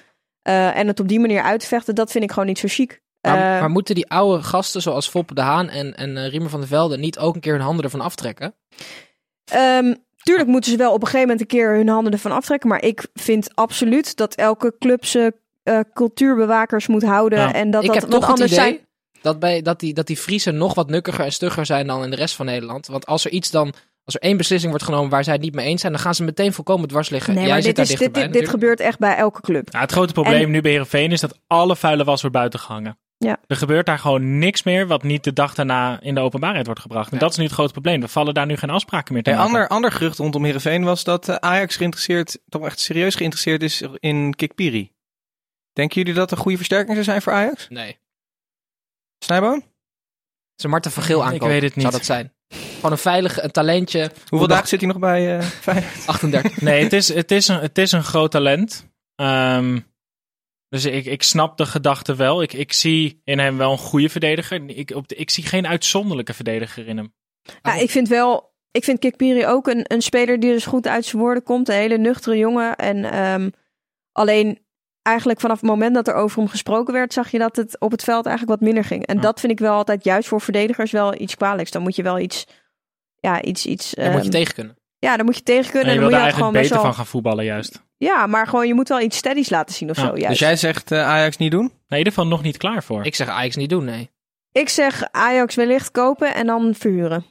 en het op die manier uit te vechten, dat vind ik gewoon niet zo chic. Maar, maar moeten die oude gasten zoals Foppe de Haan en, en Riemer van der Velde niet ook een keer hun handen ervan aftrekken? Ehm, tuurlijk moeten ze wel op een gegeven moment een keer hun handen ervan aftrekken. Maar ik vind absoluut dat elke club zijn eh, cultuurbewakers moet houden. Ja. En dat ik dat heb wat toch het anders idee zijn. dat, bij, dat, die, dat die Friesen nog wat nukkiger en stugger zijn dan in de rest van Nederland. Want als er iets dan, als er één beslissing wordt genomen waar zij het niet mee eens zijn, dan gaan ze meteen volkomen dwars liggen. Nee, Jij maar zit dit, daar is, dit, dit, dit gebeurt echt bij elke club. Ja, het grote probleem En- nu bij Heerenveen is dat alle vuile was wordt buiten gehangen. Ja. Er gebeurt daar gewoon niks meer wat niet de dag daarna in de openbaarheid wordt gebracht. En dat is nu het grote probleem. Er vallen daar nu geen afspraken meer te Een ander, ander gerucht rondom Heerenveen was dat eh, Ajax geïnteresseerd, toch echt serieus geïnteresseerd is in Kikpiri. Denken jullie dat een goede versterking zou zijn voor Ajax? Nee. Snijboon? Ze Marten van Geel Ik weet het niet. zou dat zijn. Gewoon een veilig een talentje. Hoeveel Hoe dagen zit hij nog bij eh [LAUGHS] Feyenoord? 38. Nee, het is, het is, een, het is een groot talent. Ehm, dus ik, ik snap de gedachte wel. Ik, ik zie in hem wel een goede verdediger. Ik, op de, ik zie geen uitzonderlijke verdediger in hem. Ja, ik vind wel. Ik vind Kikpiri ook een, een speler die dus goed uit zijn woorden komt. Een hele nuchtere jongen. En ehm, alleen eigenlijk vanaf het moment dat er over hem gesproken werd, zag je dat het op het veld eigenlijk wat minder ging. En Ja. dat vind ik wel altijd juist voor verdedigers wel iets kwalijks. Dan moet je wel iets. Ja, iets. iets moet je ehm, tegen kunnen. Ja, daar moet je tegen kunnen. En je dan wil moet daar eigenlijk gewoon beter van gaan voetballen juist. Ja, maar gewoon je moet wel iets steadies laten zien of Ja, zo. Juist. Dus jij zegt eh, Ajax niet doen? Nee, in ieder geval nog niet klaar voor. Ik zeg Ajax niet doen, nee. Ik zeg Ajax wellicht kopen en dan verhuren.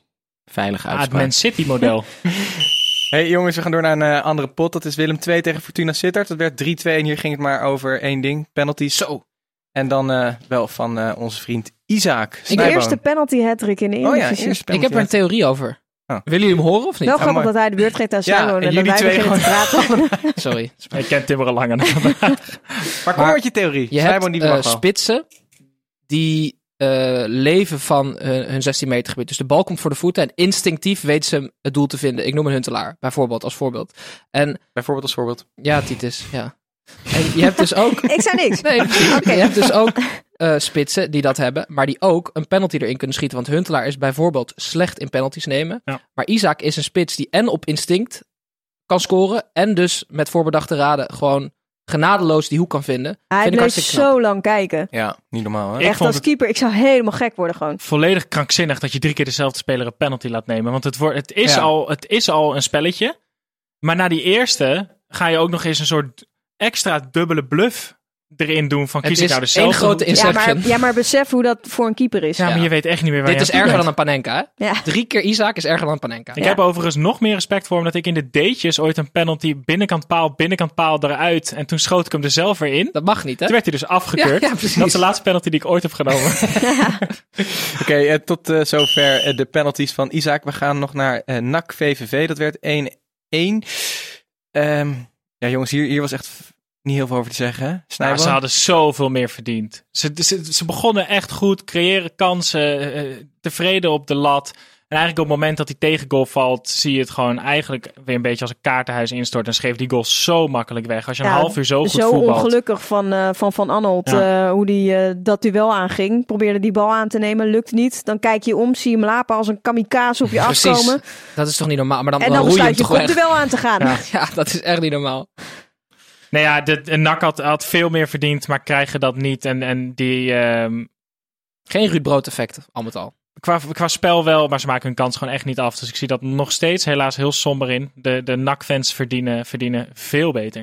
Veilige Ah, het uitspraak. Man City model. [LAUGHS] Hey jongens, we gaan door naar een eh, andere pot. Dat is Willem 2 tegen Fortuna Sittard. Dat werd 3-2 en hier ging het maar over één ding. Penalties. Zo. En dan eh, wel van eh, onze vriend Isaac. De eerste penalty hat-trick in de Oh ja, Eredivisie. Ik heb er een theorie over. Oh. Willen jullie hem horen of niet? Wel Ja, grappig dat hij de beurt geeft aan [LAUGHS] Ja, Simon en en, dat wij beginnen te praten. Sorry. Ik ken Timmer al langer. [LAUGHS] Maar kom Maar met je theorie. Je hebt wel. spitsen die eh, leven van hun, hun 16 meter gebied. Dus de bal komt voor de voeten en instinctief weten ze het doel te vinden. Ik noem een Huntelaar, bijvoorbeeld, als voorbeeld. En Bijvoorbeeld als voorbeeld. ja, Titus, ja. En je hebt dus ook... [LAUGHS] Ik zei niks. Nee. [LAUGHS] Je hebt dus ook eh, spitsen die dat hebben, maar die ook een penalty erin kunnen schieten. Want Huntelaar is bijvoorbeeld slecht in penalties nemen. Ja. Maar Isaac is een spits die en op instinct kan scoren en dus met voorbedachte raden gewoon genadeloos die hoek kan vinden. Hij Vind ik bleef zo lang kijken. Ja, niet normaal hè? Echt als het- keeper. Ik zou helemaal gek worden gewoon. Volledig krankzinnig dat je drie keer dezelfde speler een penalty laat nemen. Want het, wordt, het, is Ja. al, het is al een spelletje. Maar na die eerste ga je ook nog eens een soort extra dubbele bluff erin doen. Van kies ik is nou één dezelfde grote hoek? Ja Inception. maar, ja, maar besef hoe dat voor een keeper is. Ja, maar Ja. je weet echt niet meer waar Dit je is erger bent. dan een Panenka, hè? Ja. Drie keer Isaac is erger dan een Panenka. Ik Ja. heb overigens nog meer respect voor hem dat ik in de datejes ooit een penalty binnenkant paal, binnenkant paal eruit. En toen schoot ik hem er zelf weer in. Dat mag niet, hè? Toen werd hij dus afgekeurd. Ja, ja, precies. dat is de laatste penalty die ik ooit heb genomen. [LAUGHS] [LAUGHS] Oké, eh, tot eh, zover eh, de penalties van Isaac. We gaan nog naar NAC VVV. Dat werd 1-1. Ehm, ja jongens, hier, hier was echt niet heel veel over te zeggen. Nou, ze hadden zoveel meer verdiend. Ze, ze, ze begonnen echt goed, creëren kansen, eh, tevreden op de lat. En eigenlijk op het moment dat die tegengoal valt, zie je het gewoon eigenlijk weer een beetje als een kaartenhuis instort. En schreef die goal zo makkelijk weg. Als je een Ja, half uur zo goed Zo voetbalt. ongelukkig van Van, van, van Anholt Ja. eh, hoe die eh, dat duel aanging. Probeerde die bal aan te nemen, lukt niet. Dan kijk je om, zie je hem lapen als een kamikaze op je Precies. afkomen. Dat is toch niet normaal? Maar dan, En dan, dan je je duel aan te gaan. Ja. [LAUGHS] Ja, dat is echt niet normaal. Nou ja, de, de NAC had, had veel meer verdiend, maar krijgen dat niet. En, en die, ehm, Geen Ruud Brood effect, al met al. qua, qua spel wel, maar ze maken hun kans gewoon echt niet af. Dus ik zie dat nog steeds helaas heel somber in. De, de NAC-fans verdienen, verdienen veel beter.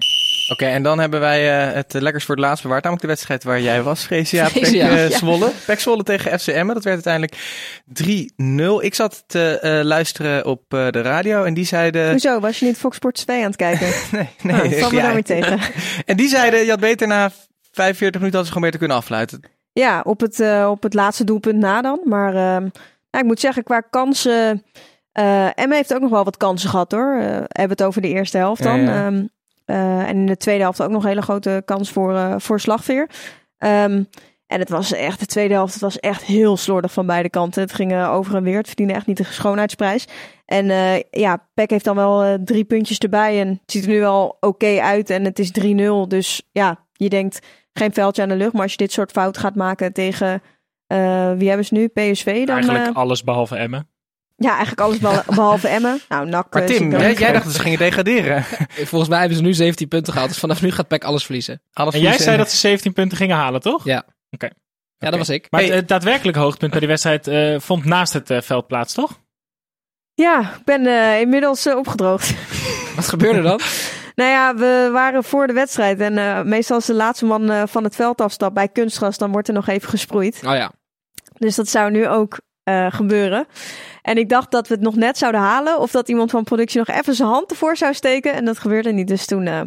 Oké, en dan hebben wij eh, het lekkers voor het laatst bewaard. Namelijk de wedstrijd waar jij was, Freesia. [LAUGHS] Pek eh, ja. Zwolle. Pek Zwolle tegen FCM. Dat werd uiteindelijk 3-0. Ik zat te eh, luisteren op de radio en die zeiden... Hoezo, was je niet Fox Sports 2 aan het kijken? Nee, [LAUGHS] Nee, nee. oh, val me ja. daar weer tegen. [LAUGHS] En die zeiden, je had beter na 45 minuten had ze gewoon beter kunnen afluiten. Ja, op het, op het laatste doelpunt na dan. Maar ehm, ja, ik moet zeggen, qua kansen... Emma heeft ook nog wel wat kansen gehad hoor. Eh, hebben het over de eerste helft dan. Ja, ja. Ehm, eh, en in de tweede helft ook nog een hele grote kans voor, eh, voor Slagveer. Ehm, En het was echt, de tweede helft, het was echt heel slordig van beide kanten. Het ging eh, over en weer. Het verdiende echt niet de schoonheidsprijs. En eh, ja, Peck heeft dan wel eh, drie puntjes erbij. En het ziet er nu wel oké uit. En het is 3-0. Dus ja, je denkt geen veldje aan de lucht. Maar als je dit soort fout gaat maken tegen, eh, wie hebben ze nu? PSV dan? Eigenlijk eh, alles behalve Emmen. Ja, eigenlijk alles beh- [LAUGHS] behalve Emmen. Nou, NAC. Maar eh, Tim, jij, dacht dat ze gingen degraderen. [LAUGHS] Volgens mij hebben ze nu 17 punten gehaald. Dus vanaf nu gaat PEC alles verliezen. Alles En jij zei dat ze 17 punten gingen halen, toch? Ja. Oké. Ja, dat was ik. Maar Hey. het, daadwerkelijke hoogtepunt bij die wedstrijd eh, vond naast het eh, veld plaats, toch? Ja, ik ben eh, inmiddels eh, opgedroogd. [LAUGHS] Wat gebeurde dan? Nou ja, we waren voor de wedstrijd. En eh, meestal als de laatste man eh, van het veld afstapt bij kunstgras, dan wordt er nog even gesproeid. Oh ja. Dus dat zou nu ook eh, gebeuren. En ik dacht dat we het nog net zouden halen. Of dat iemand van productie nog even zijn hand ervoor zou steken. En dat gebeurde niet. Dus toen eh,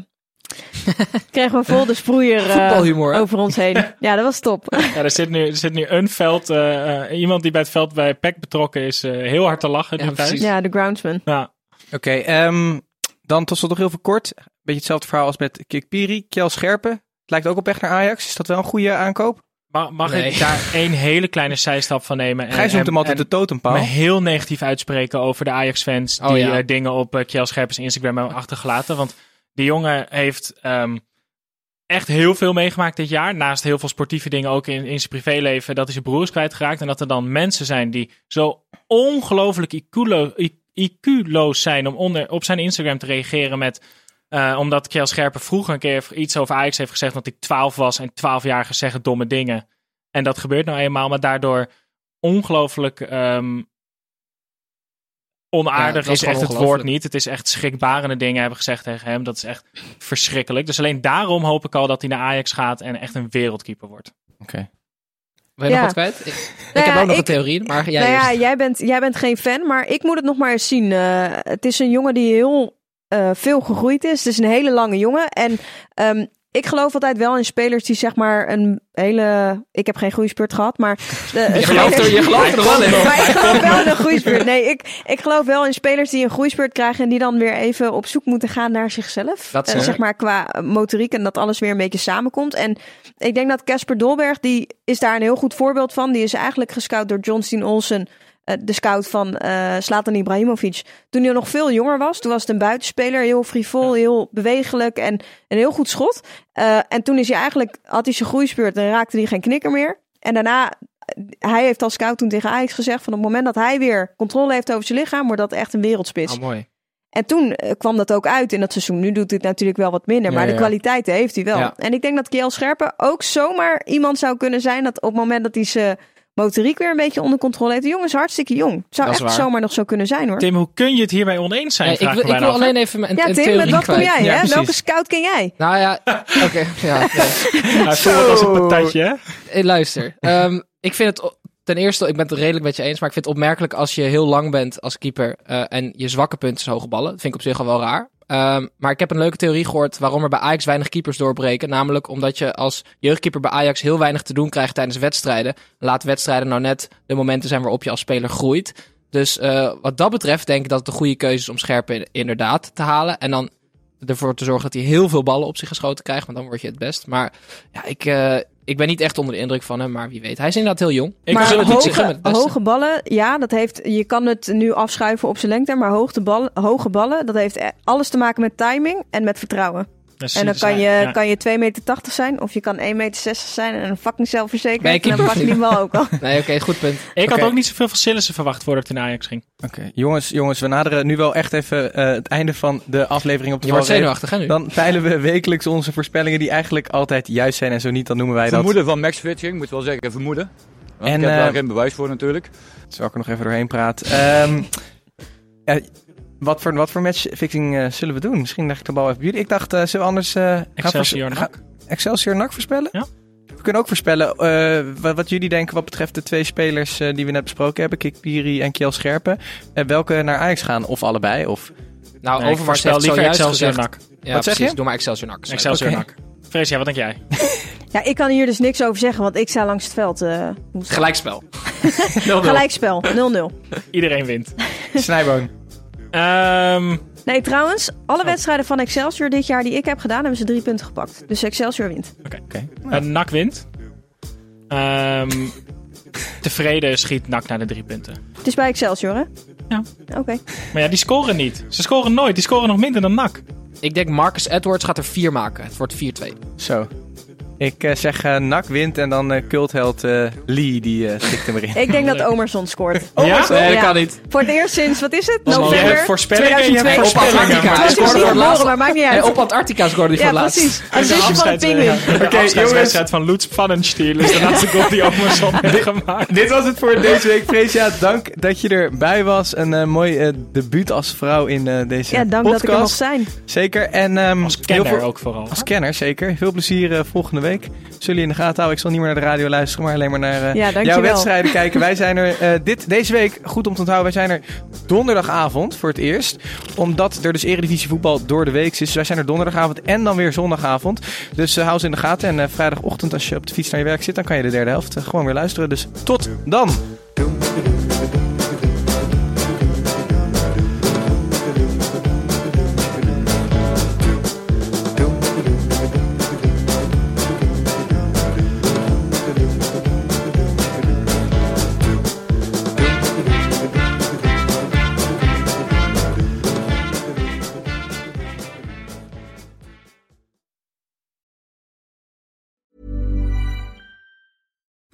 [LAUGHS] kregen we vol de sproeier eh, hè? over ons heen. [LAUGHS] Ja, dat was top. Ja, er zit nu, er zit nu een veld, eh, iemand die bij het veld bij PEC betrokken is, eh, heel hard te lachen. Ja, precies. ja, de groundsman. Ja. Oké, ehm, dan tot slot nog heel veel kort. Beetje hetzelfde verhaal als met Kikpiri. Kjell Scherpen. Het lijkt ook op weg naar Ajax. Is dat wel een goede aankoop? Mag, mag Nee. ik daar één hele kleine zijstap van nemen? En, Gijs noemt en- hem altijd de totempaal. me heel negatief uitspreken over de Ajax-fans Oh, die ja. eh, dingen op uh, Kjell Scherpens Instagram hebben achtergelaten. Want die jongen heeft ehm, echt heel veel meegemaakt dit jaar. Naast heel veel sportieve dingen ook in, in zijn privéleven. Dat hij zijn broer is kwijtgeraakt. En dat er dan mensen zijn die zo ongelooflijk IQ-loos zijn om onder, op zijn Instagram te reageren met... eh, omdat Kjell Scherpen vroeger een keer iets over Ajax heeft gezegd dat ik 12 was en 12-jarigen zeggen domme dingen. En dat gebeurt nou eenmaal, maar daardoor ongelooflijk ehm, onaardig is is echt het woord niet. Het is echt schrikbarende dingen hebben gezegd tegen hem. Dat is echt verschrikkelijk. Dus alleen daarom hoop ik al dat hij naar Ajax gaat en echt een wereldkeeper wordt. Oké. Wil je Ja. nog wat kwijt? Ik, [LAUGHS] ik Nou heb ook nog ik- een theorie, maar jij nou ja, jij bent, jij bent geen fan, maar ik moet het nog maar eens zien. Eh, het is een jongen die heel eh, veel gegroeid is. Het is een hele lange jongen. En ehm, ik geloof altijd wel in spelers die zeg maar een hele... Ik heb geen groeispurt gehad, maar... De, Je gelooft er, je gelooft er wel in. Maar ik geloof wel in een groeispurt. [LAUGHS] Nee, ik, ik geloof wel in spelers die een groeispurt krijgen en die dan weer even op zoek moeten gaan naar zichzelf. Dat Eh, zeg maar qua motoriek en dat alles weer een beetje samenkomt. En ik denk dat Casper Dolberg, die is daar een heel goed voorbeeld van. Die is eigenlijk gescout door John Steen Olsen, de scout van eh Zlatan Ibrahimovic. Toen hij nog veel jonger was, toen was het een buitenspeler, heel frivol, heel bewegelijk en een heel goed schot. Eh, en toen is hij eigenlijk, had hij zijn groeispurt en raakte hij geen knikker meer. En daarna, eh, hij heeft als scout toen tegen Ajax gezegd van op het moment dat hij weer controle heeft over zijn lichaam, wordt dat echt een wereldspits. Oh, mooi. En toen eh, kwam dat ook uit in dat seizoen. Nu doet hij het natuurlijk wel wat minder, Ja, maar de kwaliteiten heeft hij wel. En ik denk dat Kiel Scherpen ook zomaar iemand zou kunnen zijn dat op het moment dat hij zijn motoriek weer een beetje onder controle heeft. De jongen is hartstikke jong. Het zou echt waar. zomaar nog zo kunnen zijn hoor. Tim, hoe kun je het hierbij oneens zijn? Nee, ik wil, ik wil alleen even een, ja, Tim, met wat kom jij? Ja, hè? Welke scout ken jij? Nou ja, [LAUGHS] oké. ja. Hij voelt het als een patatje, hè? Hey, luister, ehm, ik vind het ten eerste, ik ben het redelijk met je eens, maar ik vind het opmerkelijk als je heel lang bent als keeper eh, en je zwakke punt is hoge ballen. Dat vind ik op zich al wel raar. Ehm, maar ik heb een leuke theorie gehoord waarom er bij Ajax weinig keepers doorbreken. Namelijk omdat je als jeugdkeeper bij Ajax heel weinig te doen krijgt tijdens wedstrijden. Laat wedstrijden nou net de momenten zijn waarop je als speler groeit. Dus eh, wat dat betreft denk ik dat het een goede keuze is om Scherpen inderdaad te halen. En dan ervoor te zorgen dat hij heel veel ballen op zich geschoten krijgt. Want dan word je het best. Maar ja, ik, eh, ik ben niet echt onder de indruk van hem. Maar wie weet. Hij is inderdaad heel jong. Ik maar het- hoge, het hoge ballen, ja, dat heeft, je kan het nu afschuiven op zijn lengte, maar hoogte ballen, hoge ballen, dat heeft e- alles te maken met timing en met vertrouwen. En dan kan je, ja. kan je 2,80 meter zijn of je kan 1,60 meter zijn en een fucking zelfverzekerd. Je en dan keeper? pak je die bal ook al. [LAUGHS] Nee, oké, goed punt. Ik had ook niet zoveel van Sillissen verwacht voordat ik naar Ajax ging. Oké, jongens, jongens, we naderen nu wel echt even eh, het einde van de aflevering op de Je wordt valreep. zenuwachtig, hè nu? Dan peilen we wekelijks onze voorspellingen die eigenlijk altijd juist zijn en zo niet, dan noemen wij dat. Vermoeden van matchfitching, moet wel zeggen, vermoeden. Want En, ik heb daar eh, geen bewijs voor natuurlijk. Zal ik er nog even doorheen praten. Ehm, [LAUGHS] ja, wat, voor, wat voor matchfixing eh, zullen we doen? Misschien leg ik de bal even bij jullie. Ik dacht, eh, zullen we anders... eh, gaan Excelsior NAC. Excelsior NAC voorspellen? Ja. We kunnen ook voorspellen eh, wat, wat jullie denken wat betreft de twee spelers eh, die we net besproken hebben. Kikpiri en Kiel Scherpen. Welke naar Ajax gaan? Of allebei? Of... Nou, Nee, ik Overmars heeft liever Excelsior. NAC. Ja, Wat zeg precies. je? Doe maar Excelsior NAC. Excelsior Oké. NAC. Freesia, wat denk jij? [LAUGHS] Ja, ik kan hier dus niks over zeggen, want ik sta langs het veld. eh Gelijkspel. [LAUGHS] het? Gelijkspel, 0-0. Iedereen wint. Snijboon. Ehm, Nee, trouwens, alle wedstrijden van Excelsior dit jaar die ik heb gedaan, hebben ze drie punten gepakt. Dus Excelsior wint. Oké. Eh, NAC wint. Ehm, tevreden schiet NAC naar de drie punten. Het is bij Excelsior, hè? Ja. Oké. Maar ja, die scoren niet. Ze scoren nooit. Die scoren nog minder dan NAC. Ik denk Marcus Edwards gaat er vier maken. Het wordt 4-2. Zo. Ik eh, zeg eh NAC wint en dan eh, cultheld eh, Lee, die eh stikt hem erin. Ik denk dat Omerson scoort. [LAUGHS] Ja? Nee, dat Ja. kan niet. Voor het eerst sinds, wat is het? November hebt 2002. voorspellingen. Antarctica. Hij scoorde is voor laatst. maar maakt niet uit. op Antarctica scoorde hij Ja, voor het laatst. precies. Een zusje van pinguïn. De Oké, afscheidswedstrijd van Lutz Pannenstiel is de [LAUGHS] laatste goal die Omerson heeft gemaakt. Dit was het voor deze week. Freesia, dank dat je erbij was. Een eh, mooi debuut als vrouw in eh, deze Ja, dank podcast. dat ik er mocht zijn. Zeker. En, ehm, Als heel kenner veel- ook vooral. Als kenner, zeker. Veel plezier eh, volgende week. Zullen je in de gaten houden. Ik zal niet meer naar de radio luisteren, maar alleen maar naar eh, Ja, jouw wedstrijden [LAUGHS] kijken. Wij zijn er eh, dit, deze week, goed om te onthouden, wij zijn er donderdagavond voor het eerst. Omdat er dus eredivisie voetbal door de week is. Dus wij zijn er donderdagavond en dan weer zondagavond. Dus eh, hou ze in de gaten. En vrijdagochtend als je op de fiets naar je werk zit, dan kan je de derde helft gewoon weer luisteren. Dus tot dan!